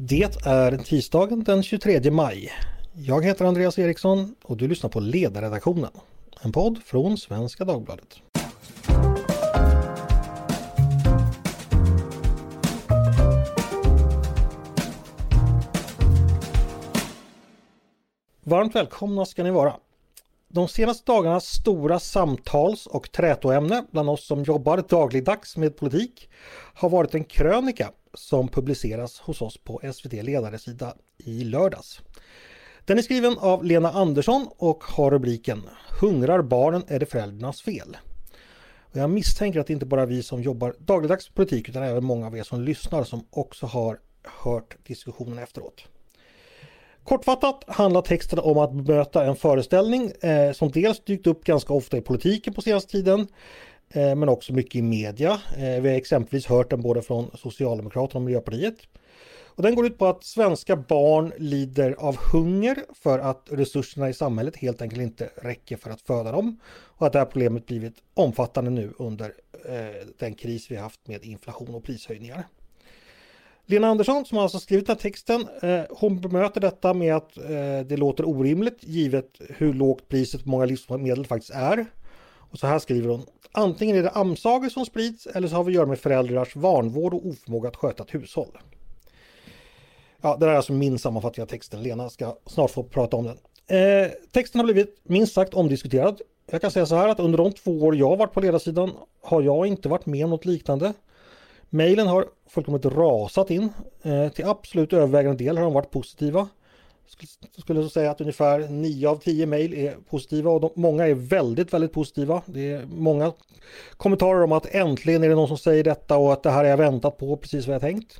Det är tisdagen den 23 maj. Jag heter Andreas Eriksson och du lyssnar på Ledarredaktionen. En podd från Svenska Dagbladet. Varmt välkomna ska ni vara. De senaste dagarnas stora samtals och trätoämne bland oss som jobbar dagligdags med politik har varit en krönika som publiceras hos oss på SVT ledarsida i lördags. Den är skriven av Lena Andersson och har rubriken Hungrar barnen är det föräldrarnas fel. Och jag misstänker att det inte bara är vi som jobbar dagligdags politik utan även många av er som lyssnar som också har hört diskussionen efteråt. Kortfattat handlar texten om att bemöta en föreställning eh, som dels dykt upp ganska ofta i politiken på senaste tiden Eh, men också mycket i media. Eh, vi har exempelvis hört den både från Socialdemokraterna och Miljöpartiet. Och den går ut på att svenska barn lider av hunger för att resurserna i samhället helt enkelt inte räcker för att föda dem. Och att det här problemet blivit omfattande nu under eh, den kris vi haft med inflation och prishöjningar. Lena Andersson som alltså skrivit den här texten, eh, hon bemöter detta med att eh, det låter orimligt givet hur lågt priset på många livsmedel faktiskt är. Och så här skriver hon. Antingen är det amsagor som sprids eller så har vi att göra med föräldrars vanvård och oförmåga att sköta ett hushåll. Ja, det där är alltså min sammanfattning av texten. Lena ska snart få prata om den. Eh, texten har blivit minst sagt omdiskuterad. Jag kan säga så här att under de två år jag varit på ledarsidan har jag inte varit med om något liknande. Mejlen har fullkomligt rasat in. Eh, till absolut övervägande del har de varit positiva. Skulle jag säga att ungefär 9 av 10 mejl är positiva och de, många är väldigt, väldigt positiva. Det är många kommentarer om att äntligen är det någon som säger detta och att det här är jag väntat på, precis vad jag tänkt.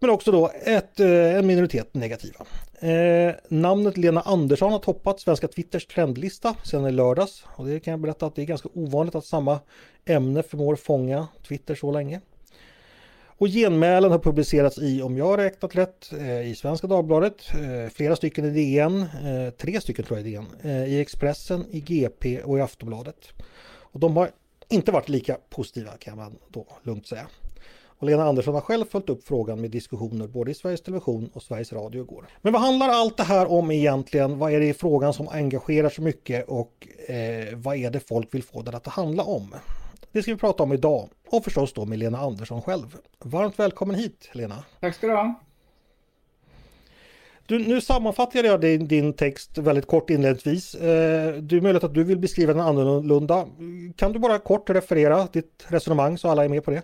Men också då ett, eh, en minoritet negativa. Eh, namnet Lena Andersson har toppat svenska Twitters trendlista sedan i lördags. Och det kan jag berätta att det är ganska ovanligt att samma ämne förmår fånga Twitter så länge. Och genmälen har publicerats i, om jag räknat rätt, eh, i Svenska Dagbladet, eh, flera stycken i DN, eh, tre stycken tror jag i DN, i Expressen, i GP och i Aftonbladet. Och de har inte varit lika positiva kan man då lugnt säga. Och Lena Andersson har själv följt upp frågan med diskussioner både i Sveriges Television och Sveriges Radio igår. Men vad handlar allt det här om egentligen? Vad är det i frågan som engagerar så mycket och eh, vad är det folk vill få det att handla om? Det ska vi prata om idag och förstås då med Lena Andersson själv. Varmt välkommen hit Lena! Tack ska du ha! Du, nu sammanfattar jag din, din text väldigt kort inledningsvis. Eh, det är möjligt att du vill beskriva den annorlunda. Kan du bara kort referera ditt resonemang så alla är med på det?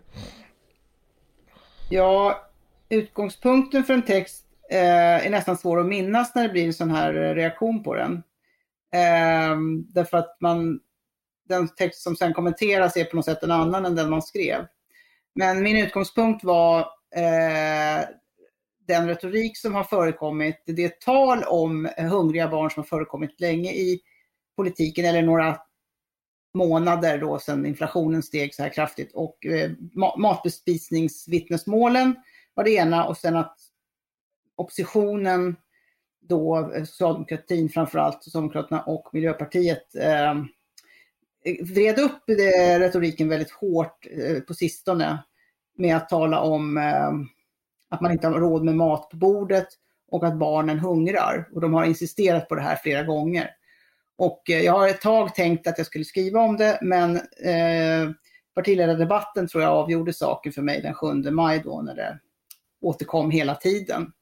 Ja, utgångspunkten för en text eh, är nästan svår att minnas när det blir en sån här reaktion på den. Eh, därför att man den text som sen kommenteras är på något sätt en annan än den man skrev. Men min utgångspunkt var eh, den retorik som har förekommit, det tal om hungriga barn som har förekommit länge i politiken eller några månader då sedan inflationen steg så här kraftigt och eh, matbespisningsvittnesmålen var det ena och sen att oppositionen då, eh, socialdemokratin framförallt, Socialdemokraterna och Miljöpartiet eh, vred upp retoriken väldigt hårt eh, på sistone med att tala om eh, att man inte har råd med mat på bordet och att barnen hungrar. Och de har insisterat på det här flera gånger. Och eh, jag har ett tag tänkt att jag skulle skriva om det, men eh, partiledardebatten tror jag avgjorde saken för mig den 7 maj då när det återkom hela tiden.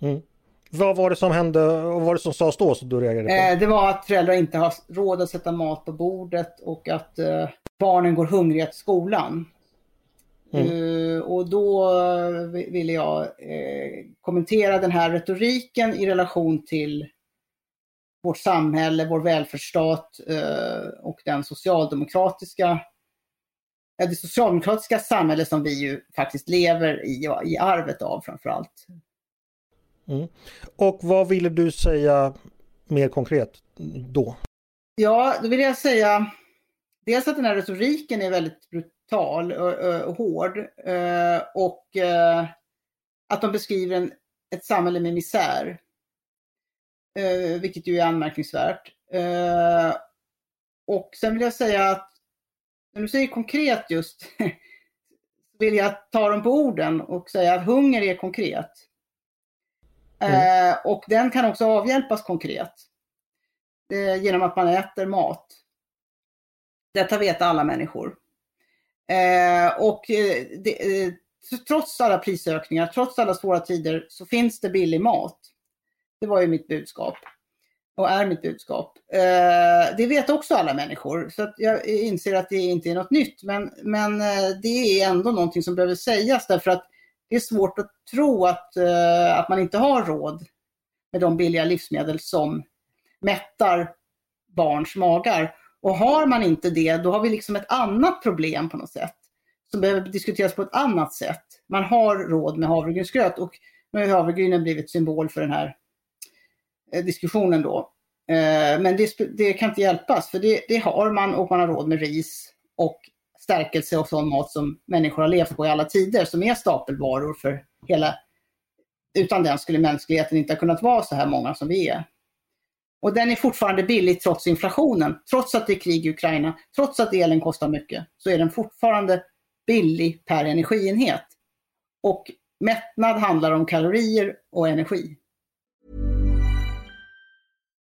Mm. Vad var det som hände och vad var det som sades då som du reagerade på? Eh, det var att föräldrar inte har råd att sätta mat på bordet och att eh, barnen går hungriga till skolan. Mm. Uh, och då ville jag eh, kommentera den här retoriken i relation till vårt samhälle, vår välfärdsstat eh, och den socialdemokratiska det socialdemokratiska samhälle som vi ju faktiskt lever i, i arvet av framförallt. Mm. Och vad ville du säga mer konkret då? Ja, då vill jag säga dels att den här retoriken är väldigt brutal och, och hård och att de beskriver en, ett samhälle med misär. Vilket ju är anmärkningsvärt. Och sen vill jag säga att när du säger konkret just vill jag ta dem på orden och säga att hunger är konkret. Mm. Eh, och den kan också avhjälpas konkret. Eh, genom att man äter mat. Detta vet alla människor. Eh, och eh, det, eh, trots alla prisökningar, trots alla svåra tider, så finns det billig mat. Det var ju mitt budskap. Och är mitt budskap. Eh, det vet också alla människor, så jag inser att det inte är något nytt. Men, men det är ändå någonting som behöver sägas därför att det är svårt att tro att, eh, att man inte har råd med de billiga livsmedel som mättar barns magar. Och har man inte det, då har vi liksom ett annat problem på något sätt. Som behöver diskuteras på ett annat sätt. Man har råd med havregrynsgröt och nu har havregrynen blivit symbol för den här eh, diskussionen då. Eh, men det, det, kan inte hjälpas, för det, det, har man och man har råd med ris och stärkelse och sån mat som människor har levt på i alla tider, som är stapelvaror för hela... Utan den skulle mänskligheten inte ha kunnat vara så här många som vi är. Och den är fortfarande billig trots inflationen. Trots att det är krig i Ukraina, trots att elen kostar mycket, så är den fortfarande billig per energienhet. Och mättnad handlar om kalorier och energi.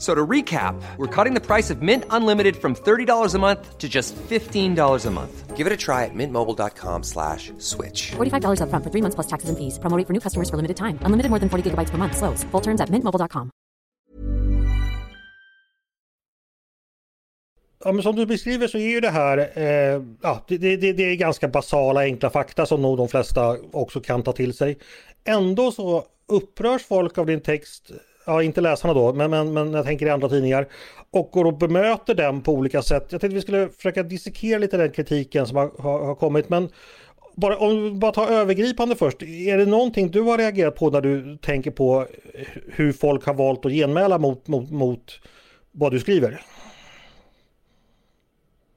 So to recap, we're cutting the price of Mint Unlimited from $30 a month to just $15 a month. Give it a try at mintmobile.com slash switch. $45 up front for three months plus taxes and fees. Promoting for new customers for limited time. Unlimited more than 40 gigabytes per month. Slows. Full terms at mintmobile.com. Ja, men som du beskriver så är ju det här, eh, ja, det, det, det är ganska basala enkla fakta som nog de flesta också kan ta till sig. Ändå så upprörs folk av din text ja inte läsarna då, men, men, men jag tänker i andra tidningar, och går och bemöter den på olika sätt. Jag tänkte vi skulle försöka dissekera lite den kritiken som har, har, har kommit, men bara, om vi bara tar övergripande först, är det någonting du har reagerat på när du tänker på hur folk har valt att genmäla mot, mot, mot vad du skriver?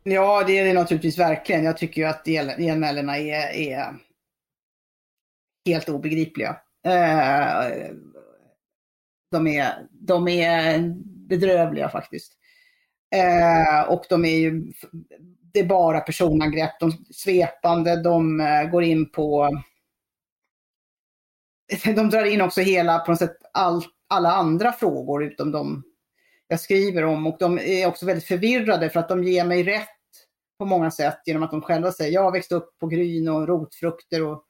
Ja, det är det naturligtvis verkligen. Jag tycker ju att genmälena är, är helt obegripliga. Eh, de är, de är bedrövliga faktiskt. Eh, och de är ju, det är bara personangrepp, de svepande, de eh, går in på, de drar in också hela, på något sätt, all, alla andra frågor utom de jag skriver om och de är också väldigt förvirrade för att de ger mig rätt på många sätt genom att de själva säger jag har växt upp på gryn och rotfrukter och,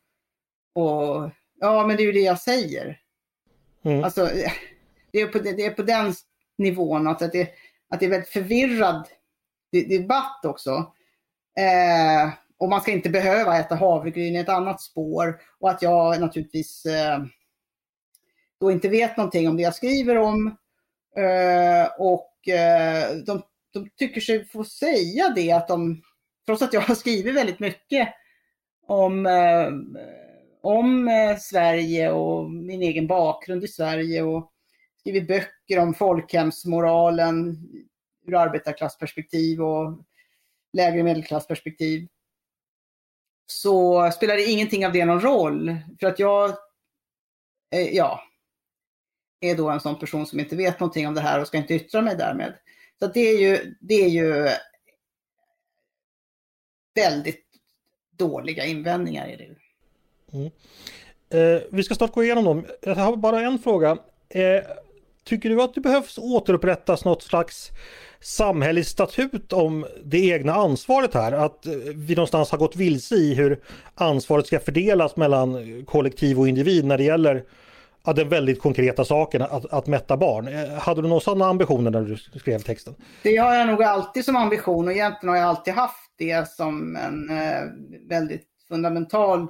och ja men det är ju det jag säger. Mm. Alltså, det är på, det är på den nivån att det, att det är väldigt förvirrad debatt också. Eh, och man ska inte behöva äta havregryn i ett annat spår. Och att jag naturligtvis eh, då inte vet någonting om det jag skriver om. Eh, och eh, de, de, tycker sig få säga det att de, trots att jag har skrivit väldigt mycket om, eh, om eh, Sverige och min egen bakgrund i Sverige och skrivit böcker om folkhemsmoralen ur arbetarklassperspektiv och lägre medelklassperspektiv. Så spelar ingenting av det någon roll. För att jag, eh, ja, är då en sån person som inte vet någonting om det här och ska inte yttra mig därmed. Så det är ju, det är ju väldigt dåliga invändningar är det. Mm. Eh, vi ska snart gå igenom dem. Jag har bara en fråga. Eh, Tycker du att det behövs återupprättas något slags samhällelig statut om det egna ansvaret här? Att eh, vi någonstans har gått vilse i hur ansvaret ska fördelas mellan kollektiv och individ när det gäller ja, den väldigt konkreta saken att, att mätta barn. Eh, hade du några sådana ambitioner när du skrev texten? Det har jag nog alltid som ambition och egentligen har jag alltid haft det som en eh, väldigt fundamental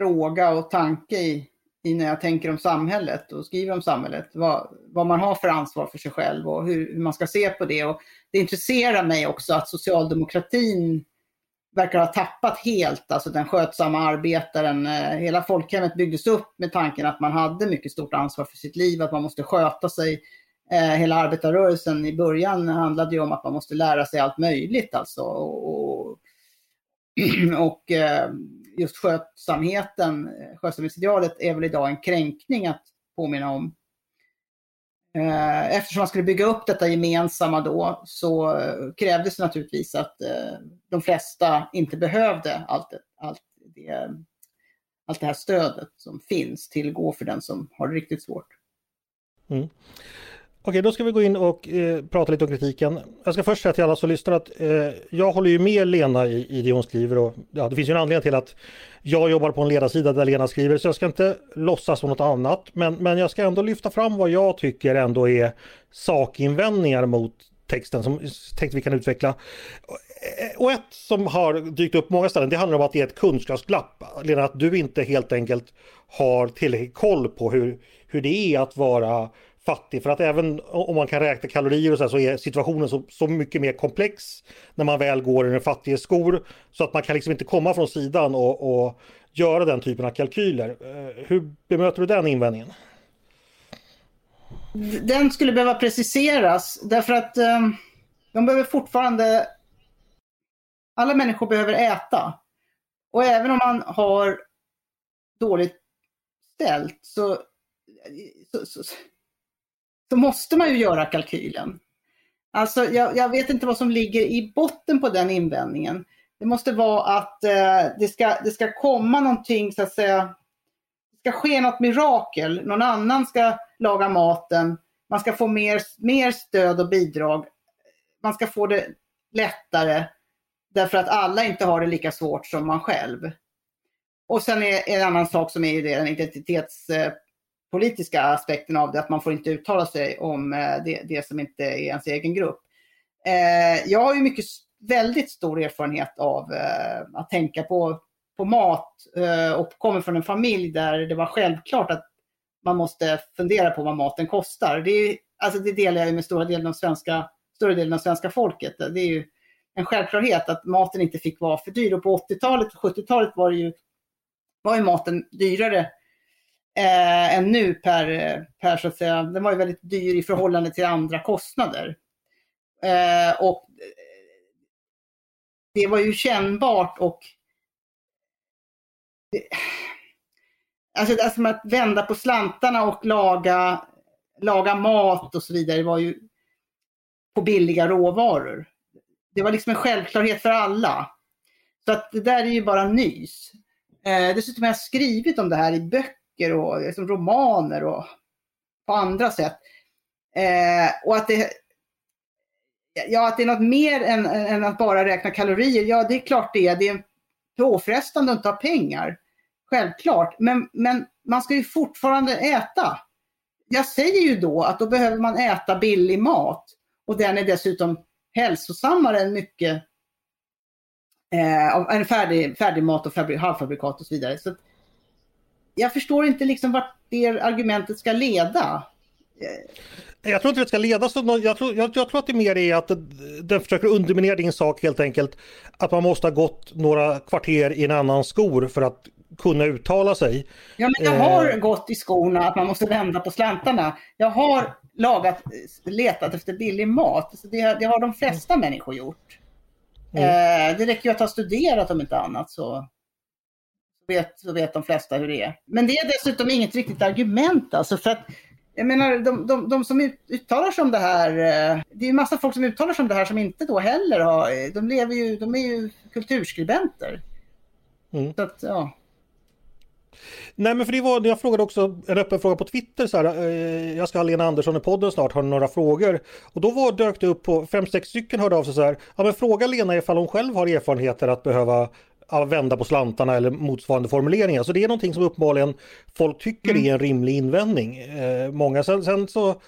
fråga och tanke i, i när jag tänker om samhället och skriver om samhället. Vad, vad man har för ansvar för sig själv och hur, hur, man ska se på det. Och det intresserar mig också att socialdemokratin verkar ha tappat helt, alltså den skötsamma arbetaren. Eh, hela folkhemmet byggdes upp med tanken att man hade mycket stort ansvar för sitt liv, att man måste sköta sig. Eh, hela arbetarrörelsen i början handlade ju om att man måste lära sig allt möjligt alltså. Och, och och eh, just skötsamheten, eh, skötsamhetsidealet är väl idag en kränkning att påminna om. Eh, eftersom man skulle bygga upp detta gemensamma då så eh, krävdes det naturligtvis att de flesta inte behövde allt, allt, det, allt det här stödet som finns tillgå för den som har det riktigt svårt. Mm. Okej, då ska vi gå in och eh, prata lite om kritiken. Jag ska först säga till alla som lyssnar att eh, jag håller ju med Lena i, i det hon skriver. Och, ja, det finns ju en anledning till att jag jobbar på en ledarsida där Lena skriver, så jag ska inte låtsas som något annat. Men, men jag ska ändå lyfta fram vad jag tycker ändå är sakinvändningar mot texten som tänkte vi kan utveckla. Eh, och ett som har dykt upp många ställen, det handlar om att det är ett kunskapsglapp. Lena, att du inte helt enkelt har tillräcklig koll på hur, hur det är att vara fattig. För att även om man kan räkna kalorier och så, här, så är situationen så, så mycket mer komplex när man väl går i den fattiga skor. Så att man kan liksom inte komma från sidan och, och göra den typen av kalkyler. Eh, hur bemöter du den invändningen? Den skulle behöva preciseras därför att um, de behöver fortfarande... Alla människor behöver äta. Och även om man har dåligt ställt så, så, så så måste man ju göra kalkylen. Alltså jag, jag, vet inte vad som ligger i botten på den invändningen. Det måste vara att eh, det, ska, det ska komma någonting så att säga, det ska ske något mirakel. Någon annan ska laga maten, man ska få mer, mer stöd och bidrag. Man ska få det lättare därför att alla inte har det lika svårt som man själv. Och sen är en annan sak som är ju det, den identitets eh, politiska aspekten av det, att man får inte uttala sig om eh, det, det som inte är ens egen grupp. Eh, jag har ju mycket, väldigt stor erfarenhet av eh, att tänka på, på mat och kommer från en familj där det var självklart att man måste fundera på vad maten kostar. Det, är, alltså det delar jag med stora delen av svenska, större delen av svenska folket. Det är ju en självklarhet att maten inte fick vara för dyr och på 80-talet och 70-talet var, ju, var ju maten dyrare eh, än nu per, per, så att säga, den var ju väldigt dyr i förhållande till andra kostnader. Eh, och eh, det var ju kännbart och det, alltså, alltså att vända på slantarna och laga, laga mat och så vidare var ju på billiga råvaror. Det var liksom en självklarhet för alla. Så att det där är ju bara nys. Eh, dessutom har jag skrivit om det här i böcker böcker och liksom romaner och på andra sätt. Eh, och att det, ja, att det är något mer än, än, att bara räkna kalorier, ja det är klart det är. Det är påfrestande att inte ha pengar. Självklart. Men, men man ska ju fortfarande äta. Jag säger ju då att då behöver man äta billig mat. Och den är dessutom hälsosammare än mycket eh, en färdig, färdig mat och halvfabrikat och så vidare. Så jag förstår inte liksom vart det argumentet ska leda. Jag tror inte det ska leda så jag tror, jag, jag tror att det mer är att den försöker underminera din sak helt enkelt. Att man måste ha gått några kvarter i en annan skor för att kunna uttala sig. Ja, men jag har eh. gått i skorna att man måste vända på slantarna. Jag har lagat, letat efter billig mat. Så det, det har de flesta mm. människor gjort. Mm. Eh, det räcker ju att ha studerat om inte annat så vet, så vet de flesta hur det är. Men det är dessutom inget riktigt argument alltså för att jag menar, de, de, de som uttalar sig om det här, eh, det är en massa folk som uttalar sig om det här som inte då heller har, de lever ju, de är ju kulturskribenter. Mm. Så att, ja. Nej men för det var, jag frågade också en öppen fråga på Twitter så här, eh, jag ska ha Lena Andersson i podden snart, har några frågor? Och då var, dök det upp på fem, sex stycken hörde av sig så här, ja men fråga Lena ifall hon själv har erfarenheter att behöva vända på slantarna eller motsvarande formuleringar. Så det är någonting som uppenbarligen folk tycker mm. är en rimlig invändning. Eh, många sen, sen så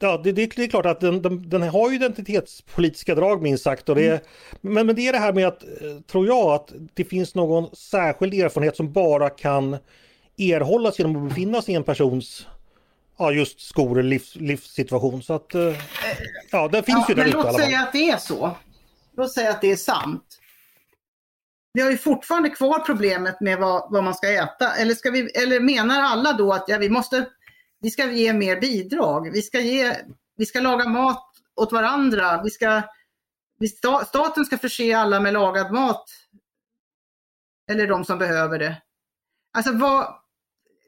Ja, det, det, är klart att den, den, den, har ju identitetspolitiska drag minst sagt. Och det, mm. men, men det är det här med att, eh, tror jag, att det finns någon särskild erfarenhet som bara kan erhållas genom att befinna sig i en persons ja, just skor eller livs, livssituation. Så att, eh, ja, den finns ja, ju där ute Låt säga att det är så. Låt säga att det är sant vi har ju fortfarande kvar problemet med vad, vad man ska äta. Eller, ska vi, eller menar alla då att ja, vi, måste, vi ska ge mer bidrag? Vi ska, ge, vi ska laga mat åt varandra. Vi ska, vi, staten ska förse alla med lagad mat Eller de som behöver det. Alltså vad,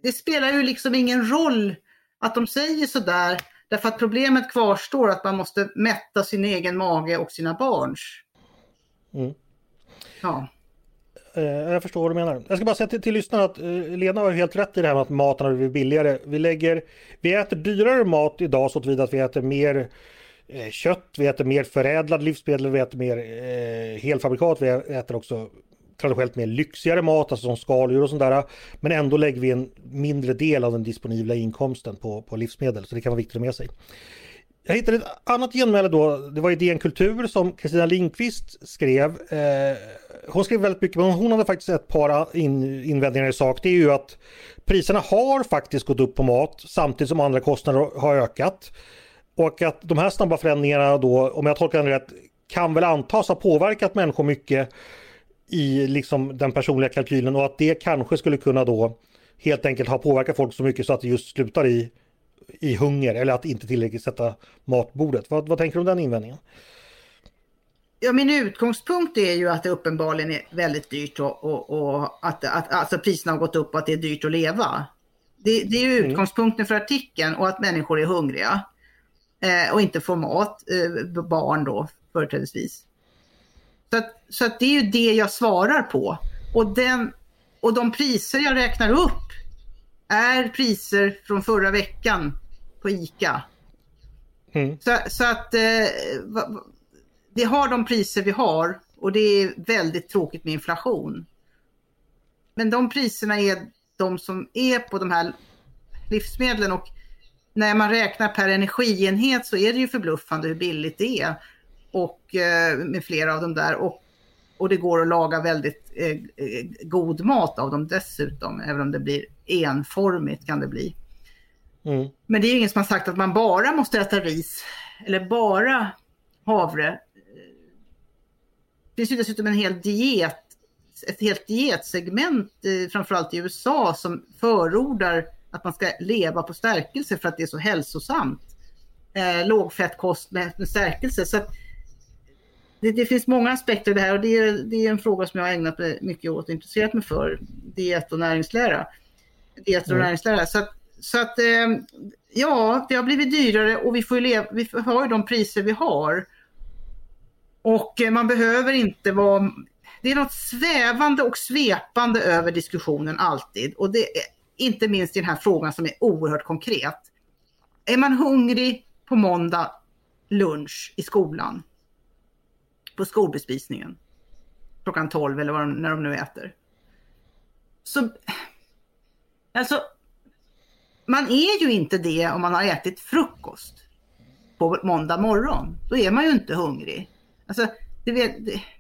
det spelar ju liksom ingen roll att de säger sådär, därför att problemet kvarstår att man måste mätta sin egen mage och sina barns. Mm. Ja. Eh, jag förstår vad du menar. Jag ska bara säga till, till lyssnarna att eh, Lena har helt rätt i det här med att maten har blivit billigare. Vi, lägger, vi äter dyrare mat idag så tillvida att vi äter mer eh, kött, vi äter mer förädlad livsmedel, vi äter mer eh, helfabrikat, vi äter också traditionellt mer lyxigare mat, alltså som skaldjur och sånt där. Men ändå lägger vi en mindre del av den disponibla inkomsten på, på livsmedel, så det kan vara viktigt att ha med sig. Jag hittade ett annat genmäle då, det var i DN Kultur som Kristina Linkvist skrev. Eh, hon skrev väldigt mycket, men hon hade faktiskt ett par in, invändningar i sak. Det är ju att priserna har faktiskt gått upp på mat samtidigt som andra kostnader har ökat. Och att de här snabba förändringarna då, om jag tolkar det rätt, kan väl antas ha påverkat människor mycket i liksom den personliga kalkylen och att det kanske skulle kunna då helt enkelt ha påverkat folk så mycket så att det just slutar i, i hunger eller att inte tillräckligt sätta matbordet. Vad, vad tänker du om den invändningen? Ja, min utgångspunkt är ju att det uppenbarligen är väldigt dyrt och, och, och att, att alltså priserna har gått upp och att det är dyrt att leva. Det, det är ju mm. utgångspunkten för artikeln och att människor är hungriga eh, och inte får mat, eh, barn då företrädesvis. Så, att, så att det är ju det jag svarar på. Och, den, och de priser jag räknar upp är priser från förra veckan på ICA. Mm. Så, så, att eh, vi har de priser vi har och det är väldigt tråkigt med inflation. Men de priserna är de som är på de här livsmedlen och när man räknar per energienhet så är det ju förbluffande hur billigt det är. Och eh, med flera av dem där. Och, och det går att laga väldigt eh, eh, god mat av dem dessutom. Även om det blir enformigt kan det bli. Mm. Men det är ingen som har sagt att man bara måste äta ris eller bara havre finns ju dessutom en hel diet, ett helt dietsegment, eh, framförallt i USA, som förordar att man ska leva på stärkelse för att det är så hälsosamt. Eh, lågfettkost med, med stärkelse. Så det, det, finns många aspekter i det här och det är, det är en fråga som jag har ägnat mig mycket åt och intresserat mig för. Diet och näringslära. Diet och mm. näringslära. Så att, så att eh, ja, det har blivit dyrare och vi, får leva, vi har ju de priser vi har. Och eh, man behöver inte vara... Det är något svävande och svepande över diskussionen alltid. Och det är inte minst i den här frågan som är oerhört konkret. Är man hungrig på måndag lunch i skolan, på skolbespisningen, klockan 12 eller vad de, när de nu äter. Så, alltså, man är ju inte det om man har ätit frukost på måndag morgon. Då är man ju inte hungrig. Alltså, vet,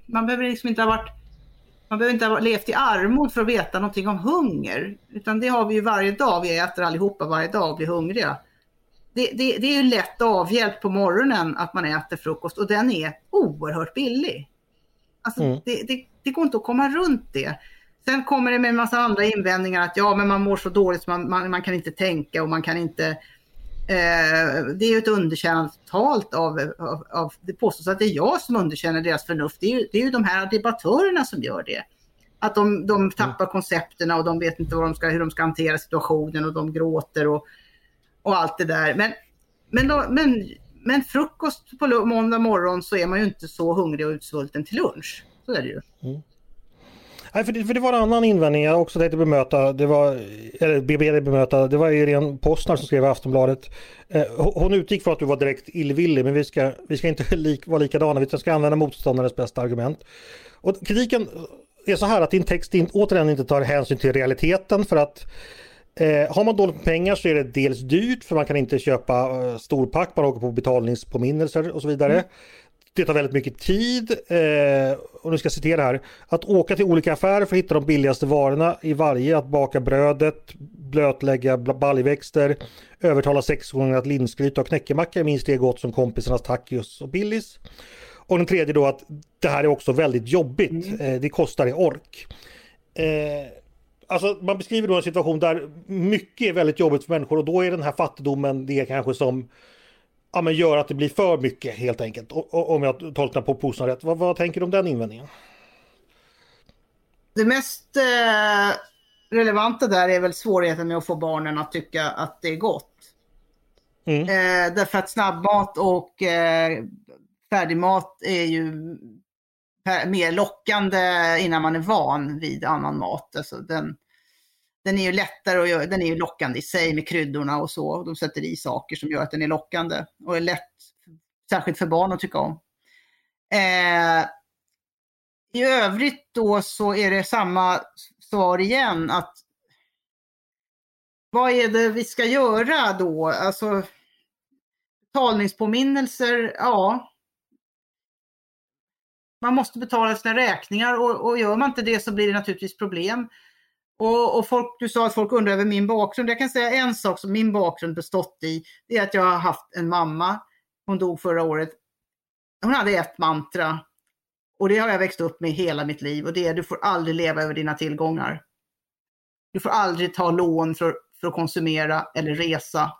man behöver liksom inte ha varit man behöver inte ha levt i armod för att veta någonting om hunger. Utan det har vi ju varje dag. Vi äter allihopa varje dag och blir hungriga. Det, det, det är ju lätt avhjälpt på morgonen att man äter frukost och den är oerhört billig. Alltså, mm. det, det, går inte att komma runt det. Sen kommer det med en massa andra invändningar att ja, men man mår så dåligt så man, man, man kan inte tänka och man kan inte Eh, det är ju ett underkännande totalt av, av, av, det påstås att det är jag som underkänner deras förnuft. Det är ju, det är ju de här debattörerna som gör det. Att de, de tappar mm. koncepterna och de vet inte de ska, hur de ska hantera situationen och de gråter och, och allt det där. Men, men, då, men, men frukost på måndag morgon så är man ju inte så hungrig och utsvulten till lunch. Så är det ju. Mm. Nej, för det, för det var en annan invändning jag också tänkte bemöta. Det var, eller BB bemöta. Det var Irene Postnar som skrev i Aftonbladet. Eh, hon utgick från att du var direkt illvillig men vi ska, vi ska inte lik, vara likadana. Vi ska använda motståndarens bästa argument. Och kritiken är så här att din text in, återigen inte tar hänsyn till realiteten för att Eh, har man dåligt med pengar så är det dels dyrt för man kan inte köpa eh, storpack, man åker på betalningspåminnelser och så vidare. Mm det tar väldigt mycket tid, eh, och nu ska jag citera här, att åka till olika affärer för att hitta de billigaste varorna i varje, att baka brödet, blötlägga baljväxter, övertala sexåringar att linsgryta och knäckemacka är minst det gott som kompisarnas tacos och billis. Och den tredje då att det här är också väldigt jobbigt, mm. eh, det kostar i ork. Eh, alltså man beskriver då en situation där mycket är väldigt jobbigt för människor och då är den här fattigdomen det kanske som ja, men gör att det blir för mycket helt enkelt. Om jag tolkar på Posan rätt. Vad, vad tänker du om den invändningen? det mest eh, relevanta där är väl svårigheten med att få barnen att tycka att det är gott. Mm. Eh, därför att snabbmat och eh, färdigmat är ju mer lockande innan man är van vid annan mat. Alltså den, den är ju lättare att göra, den är ju lockande i sig med kryddorna och så. De sätter i saker som gör att den är lockande och är lätt, särskilt för barn att tycka om. Eh, I övrigt då så är det samma svar igen att vad är det vi ska göra då? Alltså betalningspåminnelser, ja. Man måste betala sina räkningar och, och gör man inte det så blir det naturligtvis problem. Och, och folk, du sa att folk undrar över min bakgrund. Jag kan säga en sak som min bakgrund bestått i. Det är att jag har haft en mamma. Hon dog förra året. Hon hade ett mantra. Och det har jag växt upp med hela mitt liv. Och det är du får aldrig leva över dina tillgångar. Du får aldrig ta lån för, för att konsumera eller resa.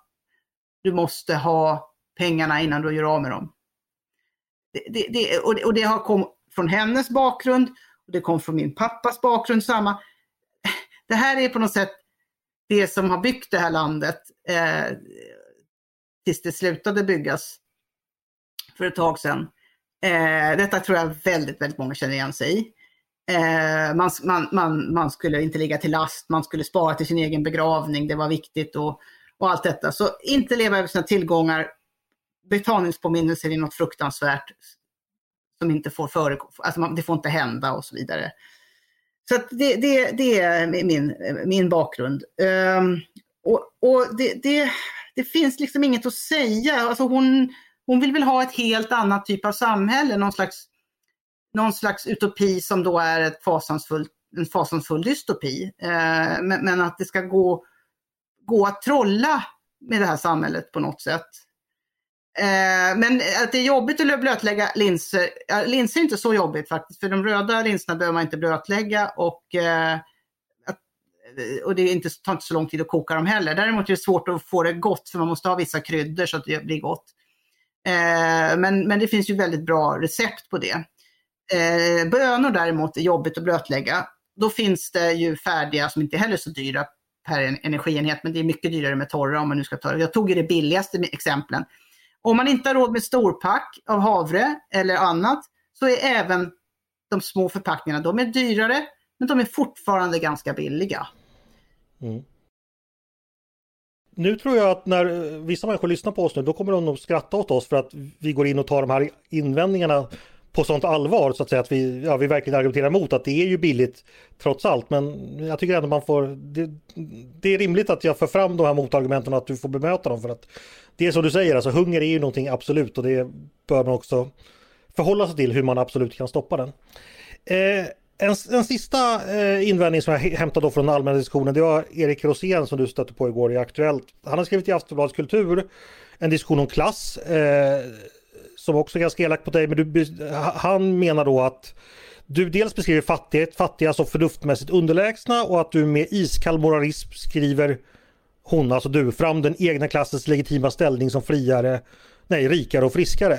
Du måste ha pengarna innan du gör av med dem. Det, det, det, och, det, och det har kom från hennes bakgrund. Och det kom från min pappas bakgrund. samma det här är på något sätt det som har byggt det här landet eh, tills det slutade byggas för ett tag sedan. Eh, detta tror jag väldigt, väldigt många känner igen sig i. Eh, man, man, man, man, skulle inte ligga till last, man skulle spara till sin egen begravning, det var viktigt och, och allt detta. Så inte leva över sina tillgångar, betalningspåminnelser är något fruktansvärt som inte får förekomma, alltså det får inte hända och så vidare. Så det, det, det, är min, min bakgrund. Um, och, och det, det, det, finns liksom inget att säga. Alltså hon, hon vill väl ha ett helt annat typ av samhälle, någon slags, någon slags utopi som då är ett fasansfull, en fasansfull dystopi. Uh, men, men, att det ska gå, gå att trolla med det här samhället på något sätt. Eh, men eh, att det är jobbigt att blötlägga linser, ja, linser är inte så jobbigt faktiskt, för de röda linserna behöver man inte blötlägga och, eh, eh, och det är inte, tar inte så lång tid att koka dem heller. Däremot är det svårt att få det gott för man måste ha vissa kryddor så att det blir gott. Eh, men, men det finns ju väldigt bra recept på det. Eh, bönor däremot är jobbigt att blötlägga. Då finns det ju färdiga som inte heller är så dyra per energienhet, men det är mycket dyrare med torra om man nu ska ta det. Jag tog ju det billigaste exemplen. Om man inte har råd med storpack av havre eller annat så är även de små förpackningarna, de är dyrare men de är fortfarande ganska billiga. Mm. Nu tror jag att när vissa människor lyssnar på oss nu, då kommer de nog skratta åt oss för att vi går in och tar de här invändningarna på sånt allvar så att säga att vi, ja, vi verkligen argumenterar emot att det är ju billigt trots allt. Men jag tycker ändå man får, det, det är rimligt att jag för fram de här motargumenten och att du får bemöta dem för att det är som du säger, alltså hunger är ju någonting absolut och det bör man också förhålla sig till hur man absolut kan stoppa den. Eh, en, en sista eh, invändning som jag hämtade från den allmänna diskussionen, det var Erik Rosén som du stötte på igår i Aktuellt. Han har skrivit i Aftonbladets Kultur en diskussion om klass. Eh, som också är ganska elak på dig, men du, han menar då att du dels beskriver fattighet, fattiga som förnuftmässigt underlägsna och att du med iskall moralism skriver hon, alltså du, fram den egna klassens legitima ställning som friare, nej, rikare och friskare.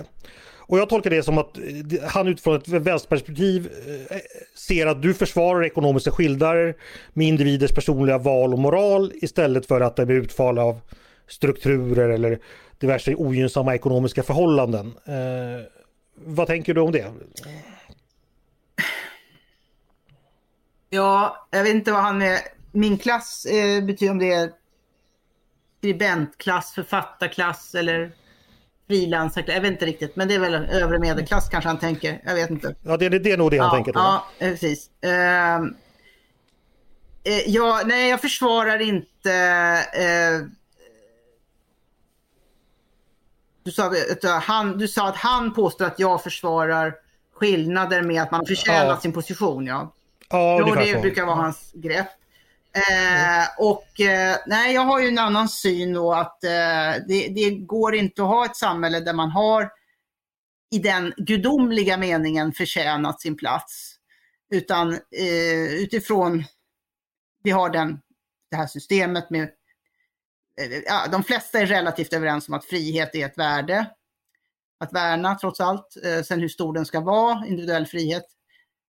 Och jag tolkar det som att eh, han utifrån ett vänsterperspektiv eh, ser att du försvarar ekonomiska skillnader med individers personliga val och moral istället för att det blir utfall av strukturer eller diverse ogynnsamma ekonomiska förhållanden. Eh, vad tänker du om det? Ja, jag vet inte vad han med Min klass eh, betyder om det är skribentklass, författarklass eller frilansarklass. Jag vet inte riktigt, men det är väl övre medelklass kanske han tänker. Jag vet inte. Ja, det, det är nog det han ja, tänker. Ja, precis. Uh, ja, nej, jag försvarar inte uh, du sa, han, du sa att han påstår att jag försvarar skillnader med att man har förtjänat ja. sin position. Ja, ja det så. brukar vara hans grepp. Mm. Eh, och eh, nej, jag har ju en annan syn då att eh, det, det, går inte att ha ett samhälle där man har i den gudomliga meningen förtjänat sin plats. Utan eh, utifrån, vi har den, det här systemet med eh, ja, de flesta är relativt överens om att frihet är ett värde att värna trots allt. Eh, sen hur stor den ska vara, individuell frihet,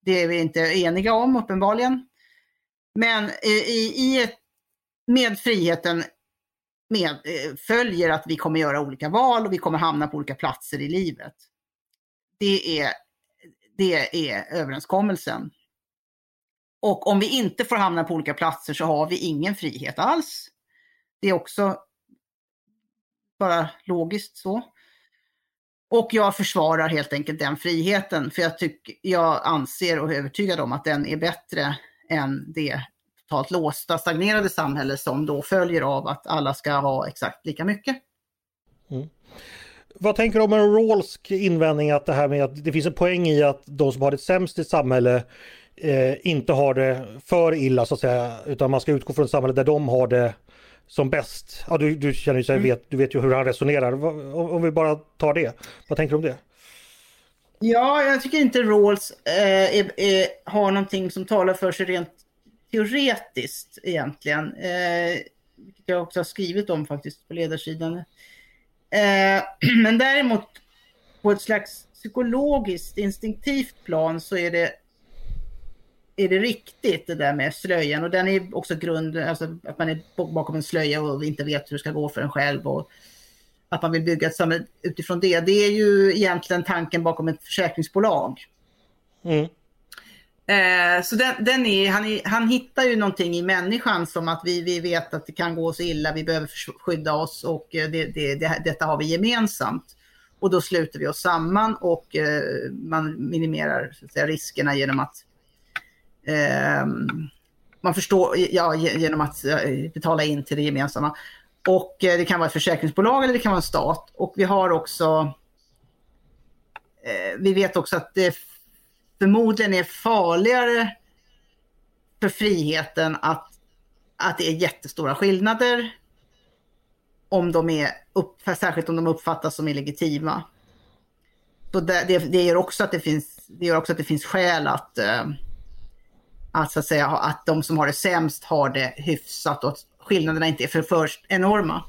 Det är vi inte eniga om uppenbarligen. Men eh, i, i ett, med friheten med, eh, följer att vi kommer göra olika val och vi kommer hamna på olika platser i livet. Det är, det är överenskommelsen. Och om vi inte får hamna på olika platser så har vi ingen frihet alls. Det är också bara logiskt så. Och jag försvarar helt enkelt den friheten för jag, tycker, jag anser och är övertygad om att den är bättre än det totalt låsta, stagnerade samhälle som då följer av att alla ska ha exakt lika mycket. Mm. Vad tänker du om en Rawlsk invändning att det här med att det finns en poäng i att de som har det sämst i samhälle eh, inte har det för illa så att säga utan man ska utgå från ett samhälle där de har det som bäst. Ja, du, du känner ju sig, mm. vet, du vet ju hur han resonerar. Om, om vi bara tar det, vad tänker du om det? Ja, jag tycker inte Rawls eh, är, är, har någonting som talar för sig rent teoretiskt egentligen. Eh, vilket jag också har skrivit om faktiskt på ledarsidan. Eh, men däremot på ett slags psykologiskt, instinktivt plan så är det är det riktigt det där med slöjan och den är också grunden, alltså att man är bakom en slöja och inte vet hur det ska gå för en själv och att man vill bygga ett samhälle utifrån det. Det är ju egentligen tanken bakom ett försäkringsbolag. Mm. Eh, så den, den är, han, är, han hittar ju någonting i människan som att vi, vi vet att det kan gå så illa, vi behöver skydda oss och eh, det, det, det, detta har vi gemensamt. Och då sluter vi oss samman och eh, man minimerar säga, riskerna genom att eh, man förstår, ja, genom att betala in till det gemensamma. Och eh, det kan vara ett försäkringsbolag eller det kan vara en stat. Och vi har också, eh, vi vet också att det förmodligen är farligare för friheten att, att det är jättestora skillnader. Om de är upp, särskilt om de uppfattas som illegitima. Så det, det, det, gör också att det finns, det gör också att det finns skäl att, eh, att, så att, säga, att de som har det sämst har det hyfsat och att skillnaderna inte är för, för enorma.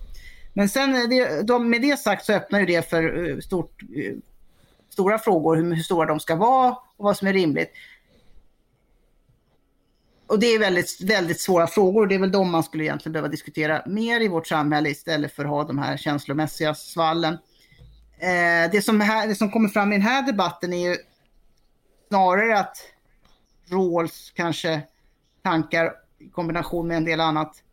Men sen eh, det, de, med det sagt så öppnar ju det för eh, stort, eh, stora frågor, hur, hur stora de ska vara och vad som är rimligt. Och det är väldigt, väldigt svåra frågor. Det är väl de man skulle egentligen behöva diskutera mer i vårt samhälle istället för att ha de här känslomässiga svallen. Eh, det, som här, det som kommer fram i den här debatten är ju snarare att Rawls kanske tankar i kombination med en del annat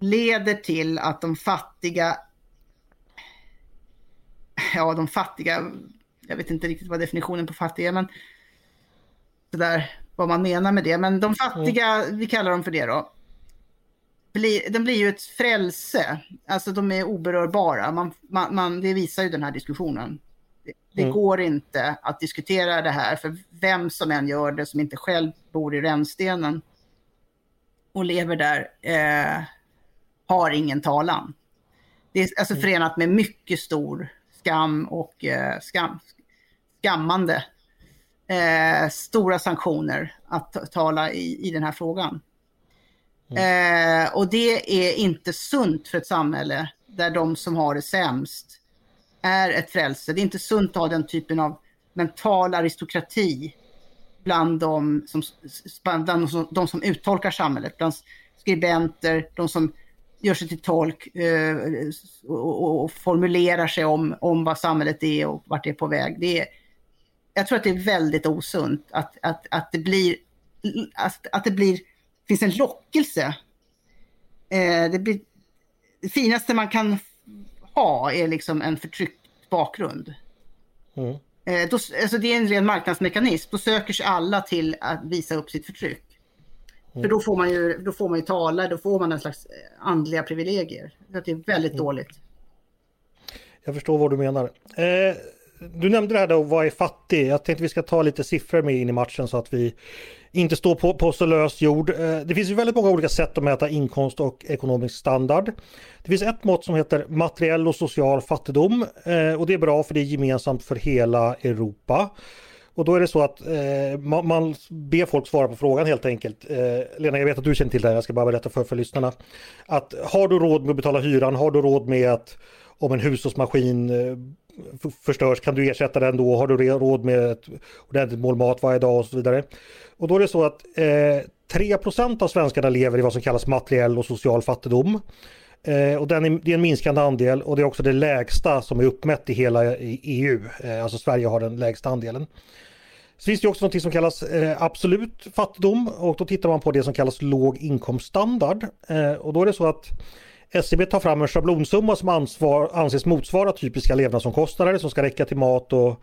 leder till att de fattiga ja, de fattiga jag vet inte riktigt vad definitionen på fattig är, men sådär vad man menar med det. Men de fattiga, vi kallar dem för det då, blir, de blir ju ett frälse. Alltså de är oberörbara. Man, man, man det visar ju den här diskussionen. Det, det mm. går inte att diskutera det här, för vem som än gör det som inte själv bor i rännstenen och lever där eh, har ingen talan. Det är alltså mm. förenat med mycket stor skam och eh, skam, skammande eh, stora sanktioner att tala i, i den här frågan. Mm. Eh, och det är inte sunt för ett samhälle där de som har det sämst är ett frälse. Det är inte sunt att ha den typen av mental aristokrati bland de som, bland de som, de som uttolkar samhället, bland skribenter, de som gör sig till tolk eh, och, formulerar sig om, om vad samhället är och vart det är på väg. Det är, jag tror att det är väldigt osunt att, att, att det blir, att, att det blir, finns en lockelse. Eh, det, blir, det finaste man kan ha är liksom en förtryckt bakgrund. Mm. Eh, då, alltså det är en ren marknadsmekanism. Då söker sig alla till att visa upp sitt förtryck. För då får, man ju, då får man ju tala, då får man en slags eh, andliga privilegier. Det är väldigt mm. dåligt. Jag förstår vad du menar. Eh, du nämnde det här då, vad är fattig? Jag tänkte vi ska ta lite siffror med in i matchen så att vi inte står på, på så lös jord. Eh, det finns ju väldigt många olika sätt att mäta inkomst och ekonomisk standard. Det finns ett mått som heter materiell och social fattigdom eh, och det är bra för det är gemensamt för hela Europa. Och då är det så att eh, man, man, ber folk svara på frågan helt enkelt. Eh, Lena, jag vet att du känner till det här, jag ska bara berätta för, för lyssnarna. Att har du råd med att betala hyran, har du råd med att om en hushållsmaskin eh, förstörs, kan du ersätta den då? Har du råd med ett ordentligt mål mat varje dag och så vidare? Och då är det så att eh, 3% av svenskarna lever i vad som kallas materiell och social fattigdom. Eh, och den är, det är en minskande andel och det är också det lägsta som är uppmätt i hela EU. Eh, alltså Sverige har den lägsta andelen. Så finns det också något som kallas eh, absolut fattigdom och då tittar man på det som kallas låg inkomststandard. Eh, och då är det så att SCB tar fram en schablonsumma som ansvar, anses motsvara typiska levnadsomkostnader som ska räcka till mat och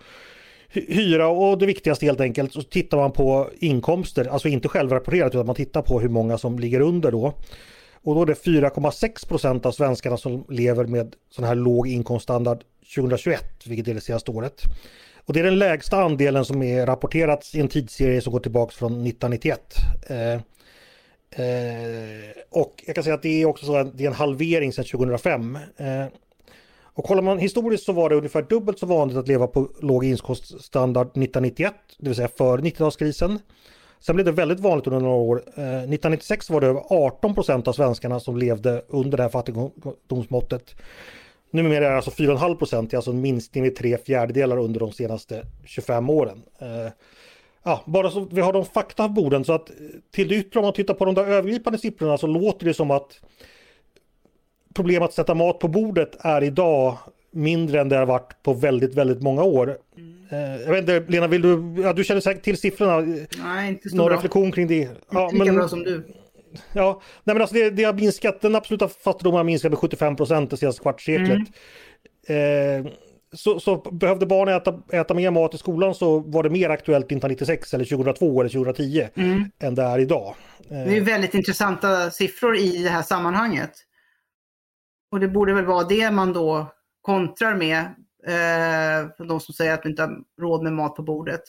hyra och det viktigaste helt enkelt så tittar man på inkomster, alltså inte självrapporterat utan man tittar på hur många som ligger under då. Och då är det 4,6 procent av svenskarna som lever med sån här låg inkomststandard 2021, vilket är det senaste året. Och det är den lägsta andelen som är rapporterats i en tidsserie som går tillbaks från 1991. Eh, eh, och jag kan säga att det är också så att det är en halvering sedan 2005. Eh, och kollar man historiskt så var det ungefär dubbelt så vanligt att leva på låg inkomststandard 1991, det vill säga före 90-talskrisen. Sen blev det väldigt vanligt under några år. Eh, 1996 var det över 18 procent av svenskarna som levde under det här fattigdomsmåttet. Numera är det alltså 4,5 procent, alltså en minskning med tre fjärdedelar under de senaste 25 åren. Eh, ja, bara så vi har de fakta på borden så att till det yttre om man tittar på de där övergripande siffrorna så låter det som att problemet att sätta mat på bordet är idag mindre än det har varit på väldigt, väldigt många år. Mm. Jag vet inte, Lena, vill du, ja, du känner säkert till siffrorna. Nej, inte så Någon bra. reflektion kring det? Ja, inte lika men, bra som du. Ja, nej men alltså det, det har minskat, den absoluta fattigdomen har minskat med 75 procent det senaste kvartsseklet. Mm. Eh, så, så, behövde barn äta, äta mer mat i skolan så var det mer aktuellt 1996 eller 2002 eller 2010 mm. än det är idag. Det är väldigt intressanta siffror i det här sammanhanget. Och det borde väl vara det man då kontrar med, eh, för de som säger att vi inte har råd med mat på bordet.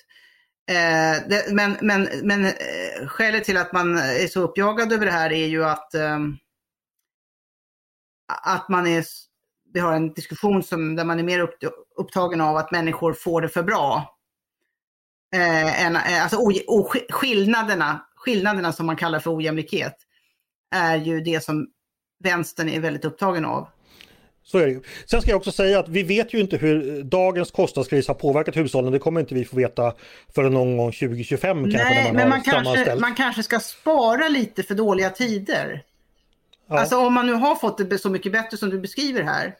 Eh, det, men men, men eh, skälet till att man är så uppjagad över det här är ju att, eh, att man är, vi har en diskussion som, där man är mer upp, upptagen av att människor får det för bra. Eh, än, eh, alltså o, o, skillnaderna, skillnaderna som man kallar för ojämlikhet är ju det som vänstern är väldigt upptagen av. Så är det ju. Sen ska jag också säga att vi vet ju inte hur dagens kostnadskris har påverkat hushållen. Det kommer inte vi få veta förrän någon gång 2025 Nej, kanske. Man men man kanske, man kanske ska spara lite för dåliga tider. Ja. Alltså om man nu har fått det så mycket bättre som du beskriver här.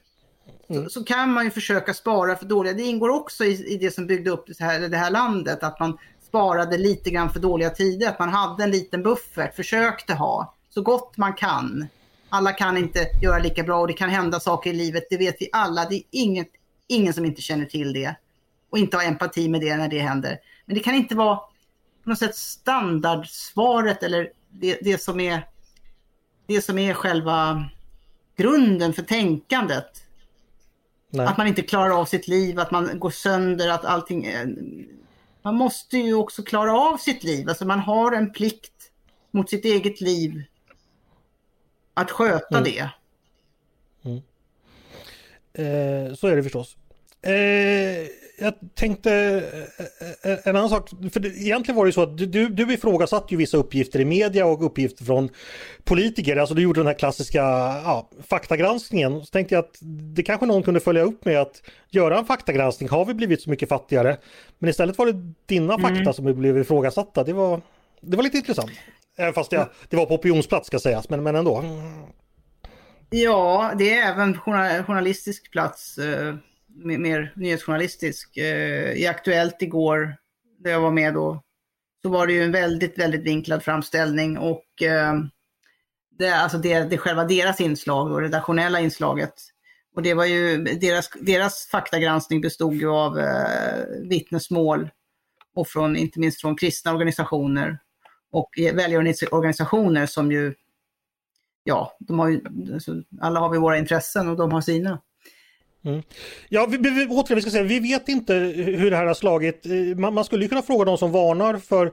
Mm. Så, så, kan man ju försöka spara för dåliga. Det ingår också i, i det som byggde upp det här, det här landet. Att man sparade lite grann för dåliga tider. Att man hade en liten buffert, försökte ha så gott man kan. Alla kan inte göra lika bra och det kan hända saker i livet, det vet vi alla. Det är inget, ingen som inte känner till det och inte har empati med det när det händer. Men det kan inte vara på något sätt standardsvaret eller det, det, som, är, det som är själva grunden för tänkandet. Nej. Att man inte klarar av sitt liv, att man går sönder, att allting... Är... Man måste ju också klara av sitt liv. Alltså man har en plikt mot sitt eget liv att sköta mm. det. Mm. Eh, så är det förstås. Eh, jag tänkte eh, en annan sak, för det, egentligen var det så att du, du ifrågasatte ju vissa uppgifter i media och uppgifter från politiker, alltså du gjorde den här klassiska ja, faktagranskningen. Så tänkte jag att det kanske någon kunde följa upp med att göra en faktagranskning, har vi blivit så mycket fattigare? Men istället var det dina mm. fakta som blev ifrågasatta, det var, det var lite intressant. Även fast jag, det var på opinionsplats ska sägas, men, men ändå. Ja, det är även journalistisk plats, eh, mer nyhetsjournalistisk. Eh, I Aktuellt igår, där jag var med då, så var det ju en väldigt, väldigt vinklad framställning och eh, det, alltså det, det själva deras inslag, och redaktionella inslaget. Och det var ju, deras, deras faktagranskning bestod ju av eh, vittnesmål och från, inte minst från kristna organisationer och eh, välgörenhetsorganisationer som ju, ja, de har ju, alltså, alla har vi våra intressen och de har sina. Mm. Ja, vi, vi, återigen, vi ska säga, vi vet inte hur det här har slagit. Eh, man, man skulle ju kunna fråga de som varnar för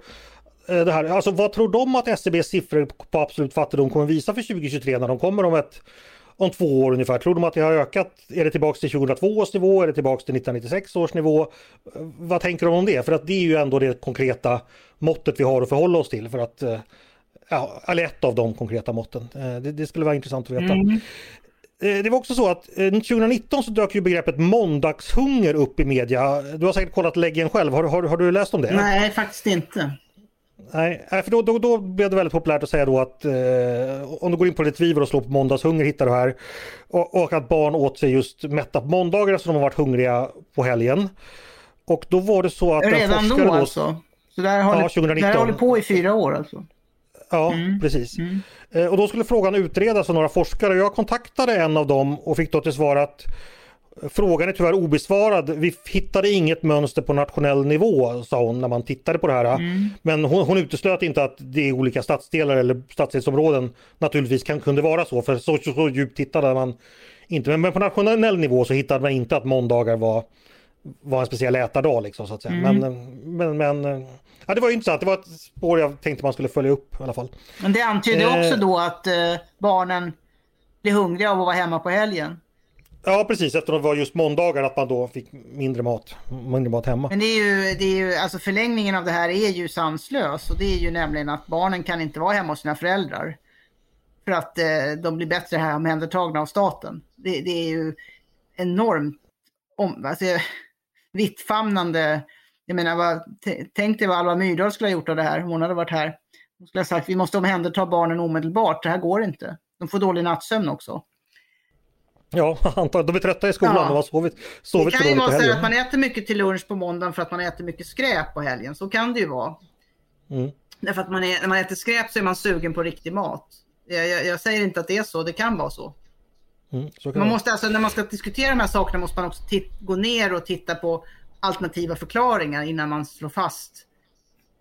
eh, det här. Alltså vad tror de att SCBs siffror på absolut fattigdom kommer visa för 2023 när de kommer om ett om två år ungefär. Tror de att det har ökat? Är det tillbaks till 2002 års nivå? Är det tillbaks till 1996 års nivå? Vad tänker de om det? För att det är ju ändå det konkreta måttet vi har att förhålla oss till för att eh, Ja, eller ett av de konkreta måtten. Eh, det, det skulle vara intressant att veta. Mm. Eh, det var också så att 2019 så dök ju begreppet måndagshunger upp i media. Du har säkert kollat läggen själv. Har, har, har du läst om det? Nej, faktiskt inte. Nej, för då, då, då blev det väldigt populärt att säga då att eh, om du går in på Retriever och slår på måndagshunger hittar du här. Och, och, att barn åt sig just mätta på måndagar så de har varit hungriga på helgen. Och då var det så att... Redan då, alltså? Så där håller, ja, 2019. Det här håller på i fyra år alltså? Ja, mm. precis. Mm. Eh, och då skulle frågan utredas av några forskare. Jag kontaktade en av dem och fick då till svar att Frågan är tyvärr obesvarad. Vi hittade inget mönster på nationell nivå, sa hon när man tittade på det här. Mm. Men hon, hon uteslöt inte att det är olika stadsdelar eller stadsdelsområden naturligtvis kan, kunde vara så, för så, så, så djupt tittade man inte. Men, men, på nationell nivå så hittade man inte att måndagar var, var en speciell ätardag. Liksom, så att säga. Mm. Men, men, men ja, det var intressant. Det var ett spår jag tänkte man skulle följa upp i alla fall. Men det antyder eh, också då att eh, barnen blir hungriga av att vara hemma på helgen. Ja precis, eftersom det var just måndagar att man då fick mindre mat, mindre mat hemma. Men det är ju, det är ju, alltså förlängningen av det här är ju sanslös och det är ju nämligen att barnen kan inte vara hemma hos sina föräldrar. För att eh, de blir bättre här omhändertagna av staten. Det, det är ju enormt om, alltså, vittfamnande. Jag menar, vad, tänk dig vad Alva Myrdal skulle ha gjort av det här om hon hade varit här. Hon skulle ha sagt vi måste omhänderta barnen omedelbart, det här går inte. De får dålig nattsömn också. Ja, antagligen. De är trötta i skolan. Ja. De har sovit, sovit Det kan ju vara så att man äter mycket till lunch på måndagen för att man äter mycket skräp på helgen. Så kan det ju vara. Mm. Därför att man är, när man äter skräp så är man sugen på riktig mat. Jag, jag, jag säger inte att det är så, det kan vara så. Mm, så man måste alltså, när man ska diskutera de här sakerna måste man också gå ner och titta på alternativa förklaringar innan man slår fast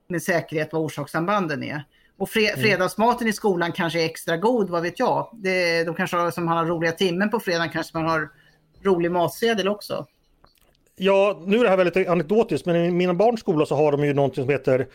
med säkerhet vad orsakssambanden är. Och fre mm. fredagsmaten i skolan kanske är extra god, vad vet jag. Det, de kanske har, som har roliga timmen på fredagen kanske man har rolig matsedel också. Ja, nu är det här väldigt anekdotiskt, men i mina barns skola så har de ju någonting som heter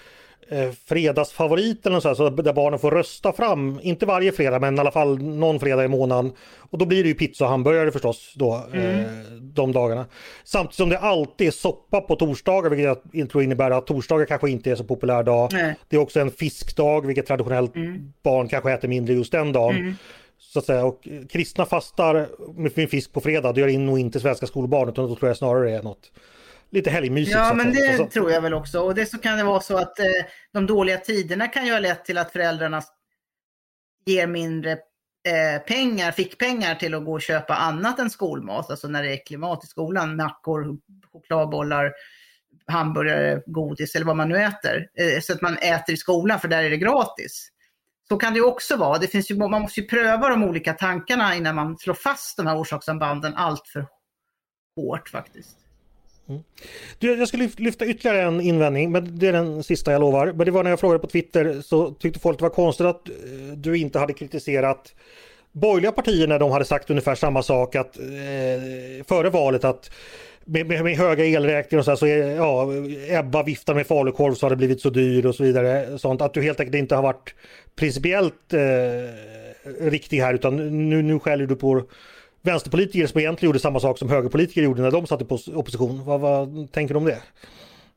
eh, fredagsfavorit eller så, här, så där barnen får rösta fram, inte varje fredag men i alla fall någon fredag i månaden. Och då blir det ju pizza och hamburgare förstås då, mm. eh, de dagarna. Samtidigt som det alltid är soppa på torsdagar vilket jag tror innebär att torsdagar kanske inte är så populär dag. Mm. Det är också en fiskdag vilket traditionellt mm. barn kanske äter mindre just den dagen. Mm. Så att säga. Och kristna fastar med fisk på fredag, det gör in nog inte svenska skolbarn utan då tror jag snarare det är något lite helgmysigt. Ja, men det så. tror jag väl också. Och det så kan det vara så att eh, de dåliga tiderna kan ju ha lett till att föräldrarna ger mindre eh, pengar, fickpengar till att gå och köpa annat än skolmat. Alltså när det är klimat i skolan, mackor, chokladbollar, hamburgare, godis eller vad man nu äter. Eh, så att man äter i skolan för där är det gratis. Så kan det också vara. Det finns ju, man måste ju pröva de olika tankarna innan man slår fast de här orsakssambanden allt för hårt faktiskt. Mm. Du, jag ska lyfta ytterligare en invändning, men det är den sista jag lovar. Men det var när jag frågade på Twitter så tyckte folk det var konstigt att eh, du inte hade kritiserat borgerliga partier när de hade sagt ungefär samma sak att, eh, före valet att med, med, med, höga elräkningar och så, här, så är, ja, Ebba viftar med falukorv så har det blivit så dyr och så vidare. Sånt, att du helt enkelt inte har varit principiellt eh, riktig här utan nu, nu skäller du på vänsterpolitiker som egentligen gjorde samma sak som högerpolitiker gjorde när de satt i opposition. Vad, vad tänker du om det?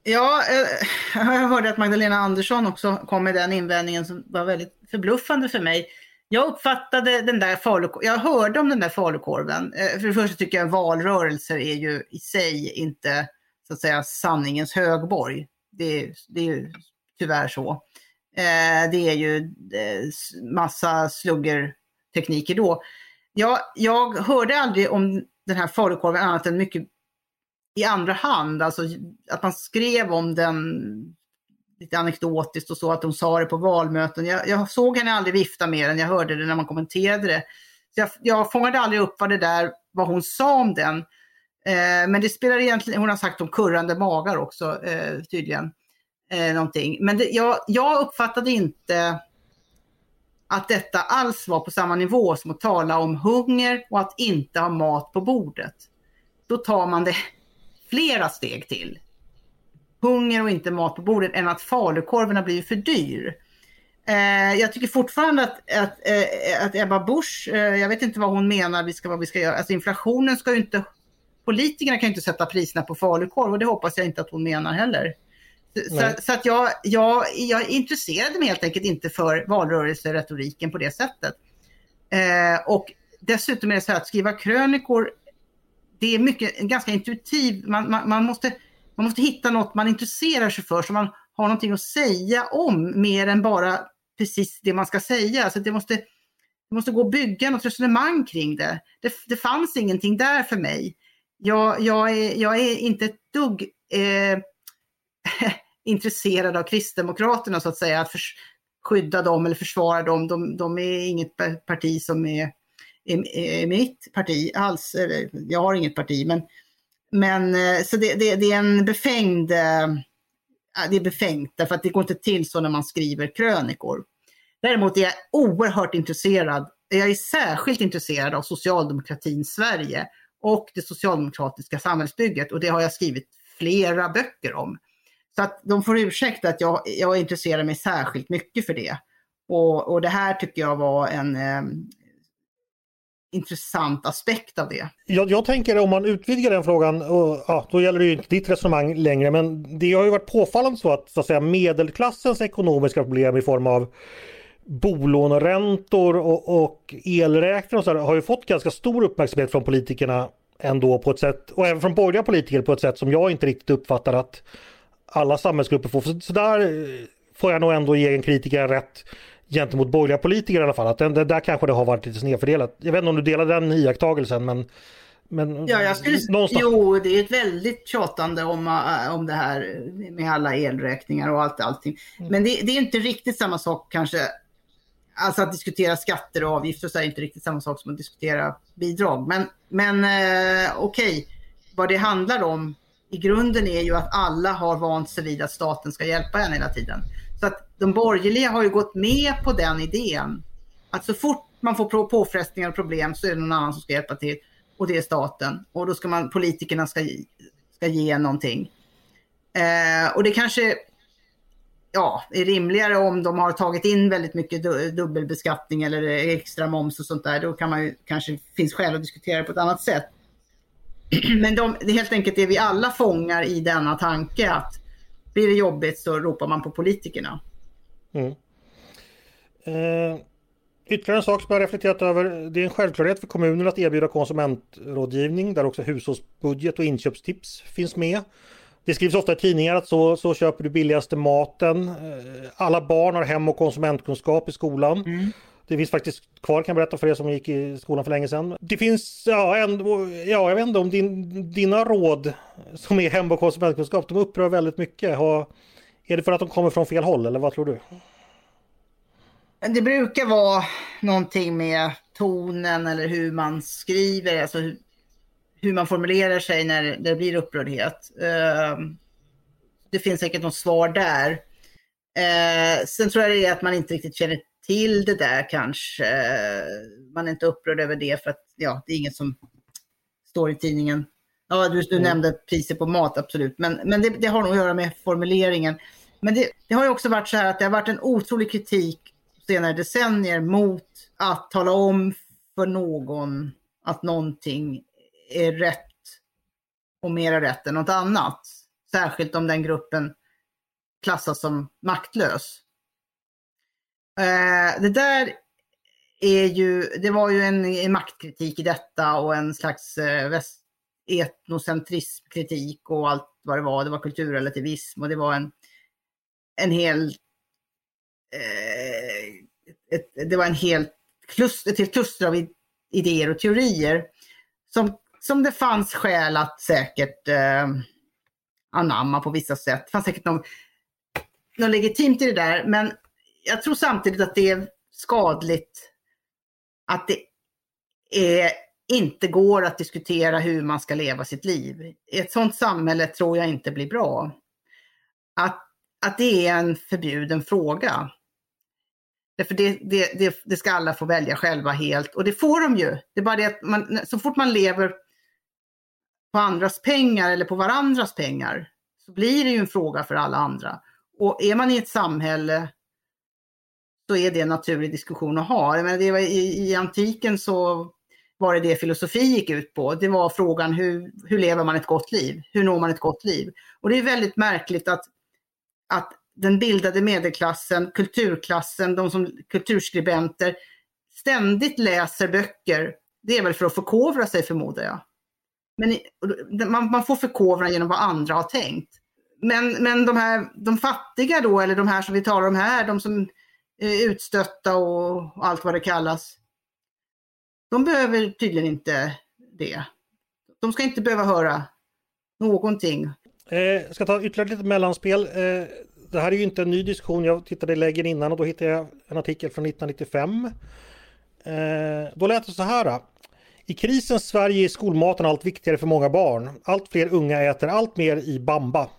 Ja, eh, jag hörde att Magdalena Andersson också kom med den invändningen som var väldigt förbluffande för mig. Jag uppfattade den där falukorven, jag hörde om den där falukorven. Eh, för det första tycker jag valrörelser är ju i sig inte så att säga sanningens högborg. Det, det är ju tyvärr så. Eh, det är ju massa sluggertekniker då. Jag, jag hörde aldrig om den här falukorven annat än mycket i andra hand. Alltså att man skrev om den lite anekdotiskt och så, att de sa det på valmöten. Jag, jag såg henne aldrig vifta med den, jag hörde det när man kommenterade det. Så jag, jag fångade aldrig upp vad det där, vad hon sa om den. Eh, men det spelar egentligen, hon har sagt om kurrande magar också eh, tydligen. Eh, någonting. Men det, jag, jag uppfattade inte att detta alls var på samma nivå som att tala om hunger och att inte ha mat på bordet. Då tar man det flera steg till. Hunger och inte mat på bordet än att falukorven har blivit för dyr. Eh, jag tycker fortfarande att, att, eh, att Ebba Busch, eh, jag vet inte vad hon menar vi ska, vad vi ska göra. Alltså inflationen ska ju inte, politikerna kan ju inte sätta priserna på falukorv och det hoppas jag inte att hon menar heller. Så, så, att jag, jag, jag intresserade mig helt enkelt inte för valrörelseretoriken på det sättet. Eh, och dessutom är det så här att skriva krönikor, det är mycket, ganska intuitiv, man, man, man, måste, man måste hitta något man intresserar sig för så man har någonting att säga om mer än bara precis det man ska säga. Alltså det måste, det måste gå att bygga något resonemang kring det. Det, det fanns ingenting där för mig. Jag, jag, är, jag är inte ett dugg eh, intresserade av Kristdemokraterna så att säga, att för, skydda dem eller försvara dem. De, de är inget parti som är, är, är mitt parti alls. Jag har inget parti, men, men eh, så det, det, det är en befängd eh, äh, det är befängt därför att det går inte till så när man skriver krönikor. Däremot är jag oerhört intresserad, jag är särskilt intresserad av socialdemokratin Sverige och det socialdemokratiska samhällsbygget och det har jag skrivit flera böcker om. Så att de får ursäkta att jag, jag intresserar mig särskilt mycket för det. Och, och det här tycker jag var en eh, intressant aspekt av det. Jag, jag, tänker om man utvidgar den frågan, och, ja, då gäller det ju inte ditt resonemang längre, men det har ju varit påfallande så att, så att säga, medelklassens ekonomiska problem i form av bolåneräntor och, och elräkningar och så har ju fått ganska stor uppmärksamhet från politikerna ändå på ett sätt, och även från borgerliga politiker på ett sätt som jag inte riktigt uppfattar att alla samhällsgrupper får. Så, så där eh, får jag nog ändå ge en kritiker rätt gentemot borgerliga politiker i alla fall. Att den, där kanske det har varit lite snedfördelat. Jag vet inte om du delar den iakttagelsen men men ja, jag skulle, någonstans... Jo, det är ett väldigt tjatande om, eh, om det här med alla elräkningar och allt allting. Mm. Men det, det, är inte riktigt samma sak kanske. Alltså att diskutera skatter och avgifter så är inte riktigt samma sak som att diskutera bidrag. Men, men eh, okej, okay. vad det handlar om i grunden är ju att alla har vant sig vid att staten ska hjälpa en hela tiden. Så att de borgerliga har ju gått med på den idén. Att så fort man får påfrestningar och problem så är det någon annan som ska hjälpa till och det är staten. Och då ska man, politikerna ska, ska ge någonting. Eh, och det kanske ja, är rimligare om de har tagit in väldigt mycket dubbelbeskattning eller extra moms och sånt där. Då kan man ju, kanske finns skäl att diskutera det på ett annat sätt. Men de, det är helt enkelt det vi alla fångar i denna tanke att blir det jobbigt så ropar man på politikerna. Mm. Eh, ytterligare en sak som jag har reflekterat över. Det är en självklarhet för kommunen att erbjuda konsumentrådgivning där också hushållsbudget och inköpstips finns med. Det skrivs ofta i tidningar att så, så köper du billigaste maten. Eh, alla barn har hem och konsumentkunskap i skolan. Mm. Det finns faktiskt kvar kan jag berätta för er som gick i skolan för länge sedan. Det finns, ja, en, ja jag vet inte om din, dina råd som är hem och konsumentkunskap, de upprör väldigt mycket. Har, är det för att de kommer från fel håll eller vad tror du? Det brukar vara någonting med tonen eller hur man skriver, alltså hur, hur man formulerar sig när det blir upprördhet. Ehm, det finns säkert något svar där. Eh, sen tror jag det är att man inte riktigt känner till det där kanske. Man är inte upprörd över det för att ja, det är inget som står i tidningen. Ja, du, du mm. nämnde priser på mat, absolut. Men, men det, det, har nog att göra med formuleringen. Men det, det, har ju också varit så här att det har varit en otrolig kritik senare decennier mot att tala om för någon att någonting är rätt och mera rätt än något annat. Särskilt om den gruppen klassas som maktlös. Eh, det där är ju, det var ju en, en maktkritik i detta och en slags eh, etnocentrismkritik och allt vad det var. Det var kulturrelativism och det var en, en hel eh, ett, det var en helt kluster, ett helt kluster av idéer och teorier som, som det fanns skäl att säkert eh, anamma på vissa sätt. Det fanns säkert någon, något legitimt i det där, men jag tror samtidigt att det är skadligt att det är, inte går att diskutera hur man ska leva sitt liv. I ett sådant samhälle tror jag inte blir bra. Att, att det är en förbjuden fråga. Därför det, det, det, det, ska alla få välja själva helt och det får de ju. Det är bara det att man, så fort man lever på andras pengar eller på varandras pengar så blir det ju en fråga för alla andra. Och är man i ett samhälle så är det en naturlig diskussion att ha. Men det var, i, I antiken så var det det filosofi gick ut på. Det var frågan hur, hur lever man ett gott liv? Hur når man ett gott liv? Och det är väldigt märkligt att, att den bildade medelklassen, kulturklassen, de som kulturskribenter ständigt läser böcker Det är väl för att förkovra sig förmodar jag. Men man, man får förkovra genom vad andra har tänkt. Men, men de här de fattiga då, eller de här som vi talar om här, de som Eh, utstötta och, allt vad det kallas. De behöver tydligen inte det. De ska inte behöva höra någonting. Eh, jag ska ta ytterligare lite mellanspel. Eh, det här är ju inte en ny diskussion. Jag tittade i lägen innan och då hittade jag en artikel från 1995. Eh, då lät det så här. I krisens Sverige är skolmaten allt viktigare för många barn. Allt fler unga äter allt mer i bamba.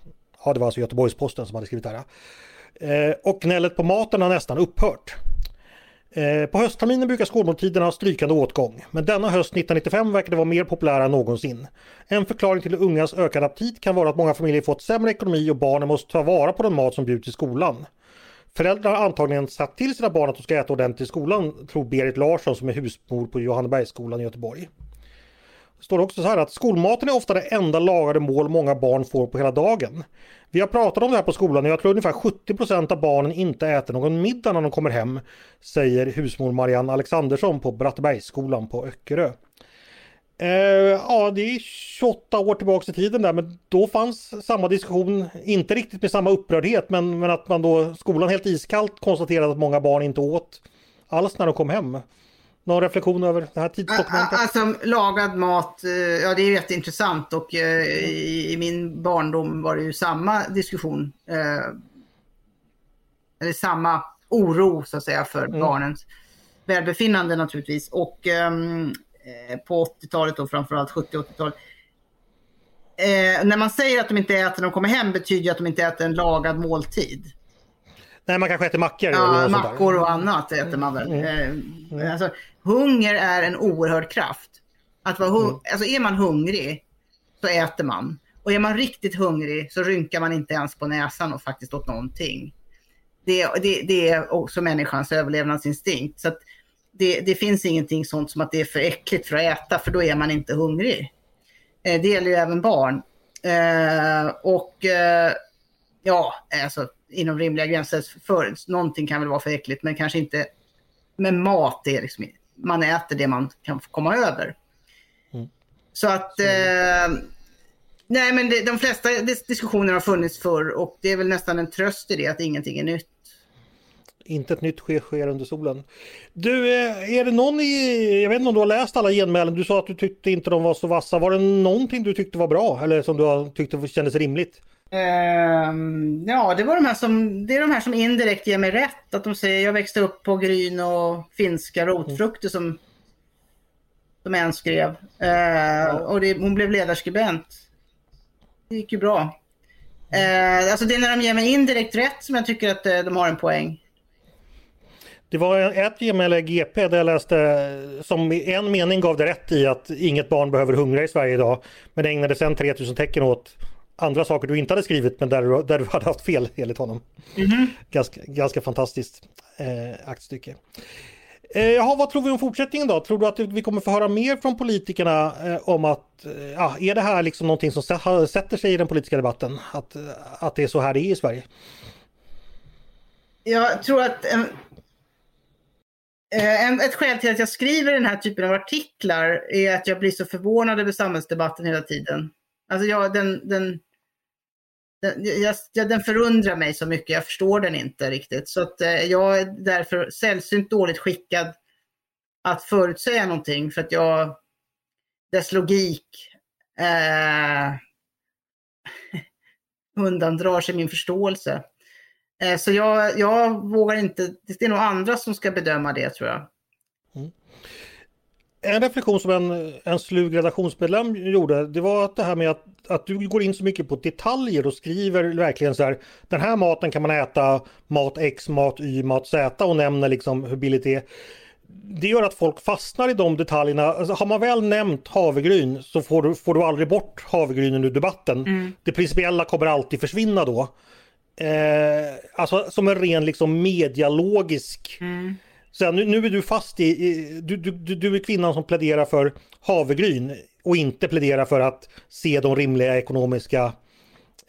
Ja, det var alltså Göteborgs-Posten som hade skrivit det här. Eh, och gnället på maten har nästan upphört. Eh, på höstterminen brukar skolmåltiderna ha strykande åtgång, men denna höst 1995 verkar det vara mer populära än någonsin. En förklaring till ungas ökade aptit kan vara att många familjer fått sämre ekonomi och barnen måste ta vara på den mat som bjuds i skolan. Föräldrar har antagligen satt till sina barn att de ska äta ordentligt i skolan, tror Berit Larsson som är husmor på Johannebergsskolan i Göteborg. Det står också så här att skolmaten är ofta det enda lagade mål många barn får på hela dagen. Vi har pratat om det här på skolan och jag tror ungefär 70% av barnen inte äter någon middag när de kommer hem, säger husmor Marianne Alexandersson på Brattebergsskolan på Öckerö. Eh, ja, det är 28 år tillbaka i tiden där, men då fanns samma diskussion, inte riktigt med samma upprördhet, men, men att man då, skolan helt iskallt konstaterade att många barn inte åt alls när de kom hem. Någon reflektion över det här tidsdokumentet? Alltså lagad mat, eh, ja det är jätteintressant och eh, i, i min barndom var det ju samma diskussion. Eh, eller samma oro så att säga för mm. barnens välbefinnande naturligtvis. Och um, på 80-talet och framförallt 70-80-talet. Eh, när man säger att de inte äter när de kommer hem betyder att de inte äter en lagad måltid. Nej, man kanske äter mackor. Ja, mackor och annat äter man väl. Mm. Mm. Alltså, hunger är en oerhörd kraft. Att vara hung- mm. alltså, är man hungrig så äter man. Och är man riktigt hungrig så rynkar man inte ens på näsan och faktiskt åt någonting. Det, det, det är också människans överlevnadsinstinkt. Så det, det, finns ingenting sånt som att det är för äckligt för att äta, för då är man inte hungrig. Eh, det gäller ju även barn. Eh, och eh, ja, alltså inom rimliga gränser. För, någonting kan väl vara för äckligt, men kanske inte med mat. Är liksom, man äter det man kan komma över. Mm. Så att... Eh, nej, men det, de flesta diskussioner har funnits förr och det är väl nästan en tröst i det att ingenting är nytt. Inte ett nytt sker, sker under solen. Du, eh, är det någon i, jag vet inte om du har läst alla genmälen, du sa att du tyckte inte de var så vassa. Var det någonting du tyckte var bra eller som du tyckte kändes rimligt? Um, ja, det var de här som, det är de här som indirekt ger mig rätt. Att de säger jag växte upp på gryn och finska rotfrukter som, som en skrev. Uh, och det, hon blev ledarskribent. Det gick ju bra. Uh, alltså det är när de ger mig indirekt rätt som jag tycker att uh, de har en poäng. Det var ett genmäle i GP där jag läste som i en mening gav det rätt i att inget barn behöver hungra i Sverige idag. Men ägnade sen 3000 tecken åt andra saker du inte hade skrivit men där du, där du hade haft fel enligt honom. Mm -hmm. ganska, ganska fantastiskt eh, aktstycke. Eh, jaha, vad tror vi om fortsättningen då? Tror du att vi kommer få höra mer från politikerna eh, om att, eh, ja, är det här liksom någonting som sätter sig i den politiska debatten? Att, att det är så här det är i Sverige? Jag tror att en, eh, en, ett skäl till att jag skriver den här typen av artiklar är att jag blir så förvånad över samhällsdebatten hela tiden. Alltså jag, den, den, den, jag, den förundrar mig så mycket, jag förstår den inte riktigt. Så att eh, jag är därför sällsynt dåligt skickad att förutsäga någonting för att jag, dess logik eh, undandrar sig min förståelse. Eh, så jag, jag vågar inte, det är nog andra som ska bedöma det tror jag. En reflektion som en, en slug redaktionsmedlem gjorde, det var att det här med att, att du går in så mycket på detaljer och skriver verkligen så här, den här maten kan man äta, mat X, mat Y, mat Z och nämner liksom hur billigt det är. Det gör att folk fastnar i de detaljerna. Alltså, har man väl nämnt havregryn så får du, får du aldrig bort havregrynen ur debatten. Mm. Det principiella kommer alltid försvinna då. Eh, alltså som en ren liksom medialogisk mm så nu, nu är du fast i, i du, du, du är kvinnan som pläderar för havregryn och inte pläderar för att se de rimliga ekonomiska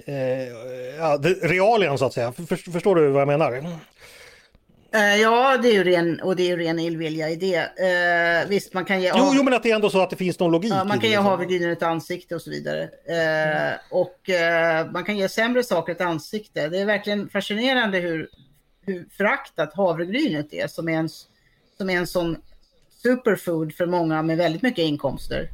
eh, ja, realian så att säga. För, förstår du vad jag menar? Eh, ja, det är ju ren, och det är ju ren illvilja i det. Uh, visst, man kan ge... Jo, jo, men att det är ändå så att det finns någon logik. Ja, man kan ge havregrynen ett ansikte och så vidare. Uh, mm. Och man kan ge sämre saker ett ansikte. Det är verkligen fascinerande hur, hur föraktat havregrynet är som är, en, som är en sån superfood för många med väldigt mycket inkomster.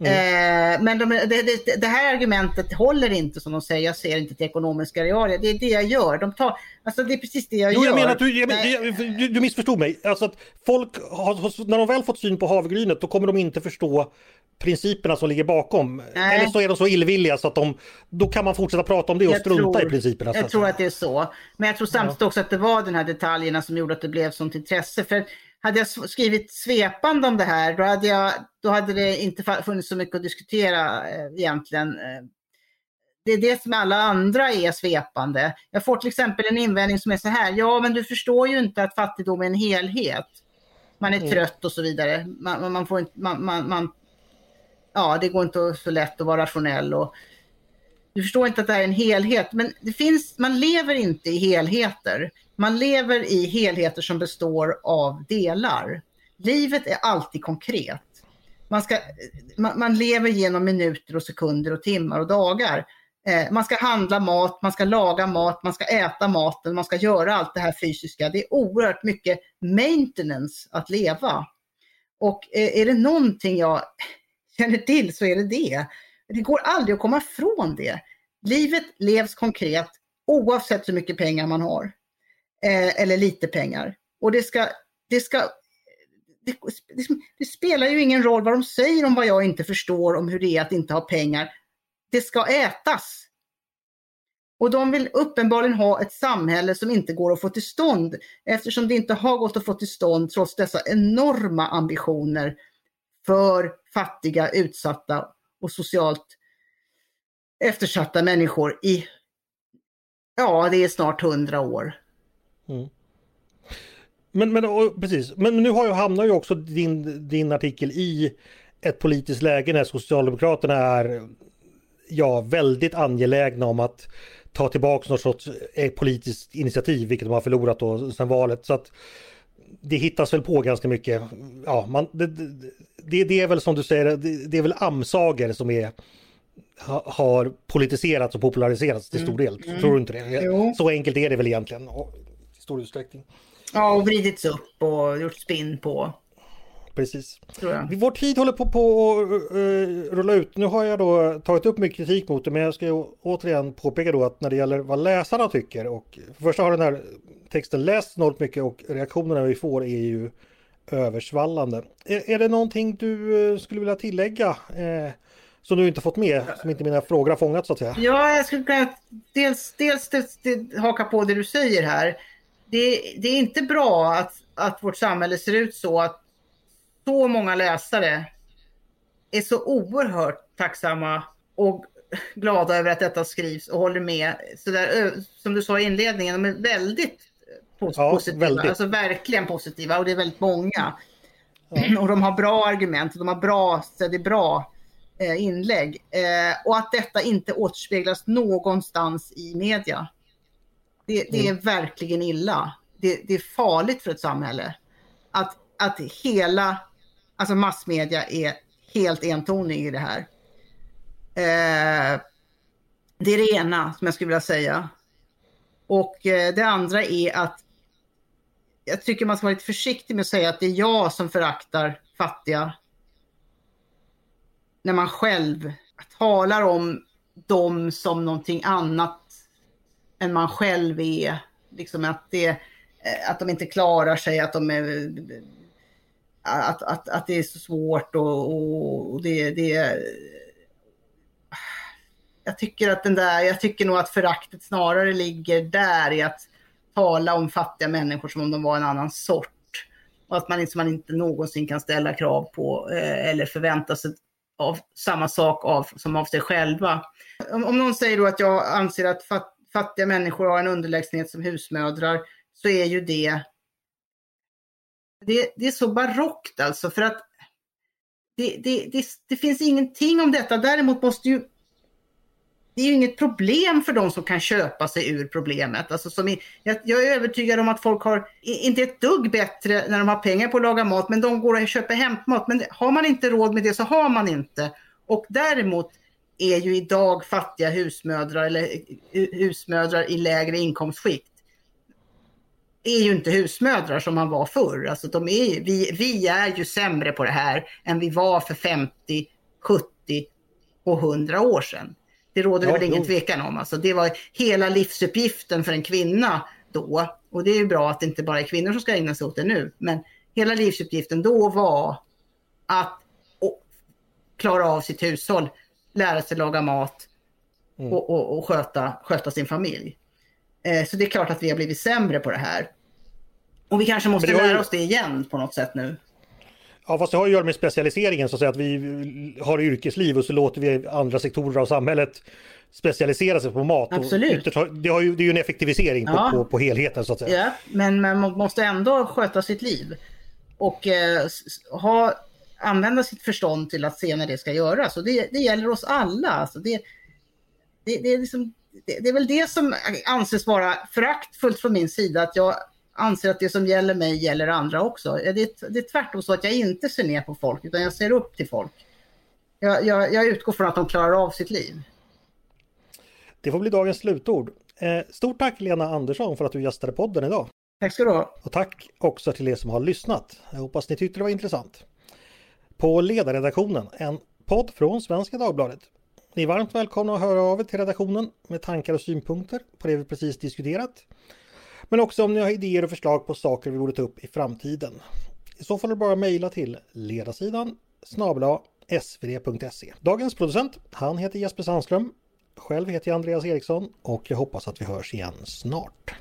Mm. Eh, men de, det, det, det, här argumentet håller inte som de säger, jag ser inte till ekonomiska realier. Det är det jag gör. De tar, alltså det är precis det jag jo, gör. Jag menar att du, jag, du, du missförstod mig. Alltså att folk har, när de väl fått syn på havregrynet då kommer de inte förstå principerna som ligger bakom. Nej. Eller så är de så illvilliga så att de, då kan man fortsätta prata om det och jag strunta tror, i principerna. Jag tror att det är så. Men jag tror samtidigt ja. också att det var den här detaljerna som gjorde att det blev sånt intresse. För hade jag skrivit svepande om det här, då hade, jag, då hade det inte funnits så mycket att diskutera eh, egentligen. Eh, det är det som alla andra är svepande. Jag får till exempel en invändning som är så här, ja men du förstår ju inte att fattigdom är en helhet. Man är mm. trött och så vidare. Man, man får man, man, man, ja det går inte så lätt att vara rationell och du förstår inte att det här är en helhet. Men det finns, man lever inte i helheter. Man lever i helheter som består av delar. Livet är alltid konkret. Man, ska, man, man lever genom minuter och sekunder och timmar och dagar. Eh, man ska handla mat, man ska laga mat, man ska äta maten, man ska göra allt det här fysiska. Det är oerhört mycket maintenance att leva. Och eh, är det någonting jag känner till så är det det. Det går aldrig att komma ifrån det. Livet levs konkret oavsett hur mycket pengar man har eh, eller lite pengar. Och det ska, det ska det, det, det, spelar ju ingen roll vad de säger om vad jag inte förstår om hur det är att inte ha pengar. Det ska ätas. Och de vill uppenbarligen ha ett samhälle som inte går att få till stånd eftersom det inte har gått att få till stånd trots dessa enorma ambitioner för fattiga, utsatta och socialt eftersatta människor i, ja det är snart hundra år. Mm. Men, men precis, men nu har ju, hamnar ju också din, din artikel i ett politiskt läge när Socialdemokraterna är ja, väldigt angelägna om att ta tillbaka något sorts eh, politiskt initiativ, vilket de har förlorat då sedan valet. Så att det hittas väl på ganska mycket. Ja, man, det, det, det är väl som du säger, det, det är väl amsager som är har politiserats och populariserats till stor mm. del. Mm. Tror du inte det? Jo. Så enkelt är det väl egentligen i stor utsträckning. Ja, och vridits upp och gjort spinn på. Precis. Vår tid håller på, på att uh, rulla ut. Nu har jag då tagit upp mycket kritik mot det men jag ska återigen påpeka då att när det gäller vad läsarna tycker och för första har den här texten lästs enormt mycket och reaktionerna vi får är ju översvallande. Är, är det någonting du eh, skulle vilja tillägga? eh, som du inte fått med, som inte mina frågor har fångat så att säga? Ja, jag skulle kunna dels, dels, dels, dels haka på det du säger här. Det, det, är inte bra att, att vårt samhälle ser ut så att så många läsare är så oerhört tacksamma och glada över att detta skrivs och håller med. Så där, som du sa i inledningen, de är väldigt positiva. Väldigt. Alltså verkligen positiva och det är väldigt många. Och de har bra argument, de har bra, så det är bra eh, inlägg. Eh, och att detta inte återspeglas någonstans i media. Det, det är mm. verkligen illa. Det, det, är farligt för ett samhälle. Att, att hela alltså massmedia är helt entonig i det här. Eh, det är det ena som jag skulle vilja säga. Och eh, det andra är att jag tycker man ska vara lite försiktig med att säga att det är jag som föraktar fattiga när man själv talar om dem som någonting annat än man själv är. Liksom att, det, eh, att de inte klarar sig, att de är att, att, att det är så svårt och, och det, det jag tycker att den där, jag tycker nog att föraktet snarare ligger där i att tala om fattiga människor som om de var en annan sort. Och att man, liksom, man inte någonsin kan ställa krav på eh, eller förvänta sig av samma sak av, som av sig själva. Om, om någon säger då att jag anser att fat, fattiga människor har en underlägsenhet som husmödrar så är ju det det, det är så barockt alltså för att det, det, det, det finns ingenting om detta. Däremot måste ju det är ju inget problem för de som kan köpa sig ur problemet. Alltså som i, jag, jag, är övertygad om att folk har inte ett dugg bättre när de har pengar på att laga mat, men de går och köper hämtmat. Men har man inte råd med det så har man inte. Och däremot är ju idag fattiga husmödrar eller husmödrar i lägre inkomstskikt är ju inte husmödrar som man var förr. Alltså de är, vi, vi är ju sämre på det här än vi var för 50, 70 och 100 år sedan. Det råder ja, väl ingen tvekan om. Alltså, det var hela livsuppgiften för en kvinna då. Och det är ju bra att det inte bara är kvinnor som ska ägna sig åt det nu. Men hela livsuppgiften då var att klara av sitt hushåll, lära sig laga mat mm. och, och, och, sköta, sköta sin familj. Eh, så det är klart att vi har blivit sämre på det här. Och vi kanske måste lära ju... oss det igen på något sätt nu. Ja, fast det har att göra med specialiseringen så att, säga, att vi har yrkesliv och så låter vi andra sektorer av samhället specialisera sig på mat. Absolut. Och det, har ju, det är ju en effektivisering på, ja. på, på, helheten så att säga. Ja, men man måste ändå sköta sitt liv. Och eh, ha, använda sitt förstånd till att se när det ska göras. Och det, det gäller oss alla. Alltså det, det, det, är liksom, det, det är väl det som anses vara föraktfullt från min sida. Att jag anser att det som gäller mig gäller andra också. Det är, det är tvärtom så att jag inte ser ner på folk utan jag ser upp till folk. Jag, jag, jag utgår från att de klarar av sitt liv. Det får bli dagens slutord. Eh, stort tack Lena Andersson för att du gästade podden idag. Tack ska du ha. Och tack också till er som har lyssnat. Jag hoppas ni tyckte det var intressant. På ledarredaktionen, en podd från Svenska Dagbladet. Ni är varmt välkomna att höra av er till redaktionen med tankar och synpunkter på det vi precis diskuterat. Men också om ni har idéer och förslag på saker vi borde ta upp i framtiden. I så fall är det bara att mejla till ledarsidan snabla svd.se. Dagens producent, han heter Jesper Sandström. Själv heter jag Andreas Eriksson och jag hoppas att vi hörs igen snart.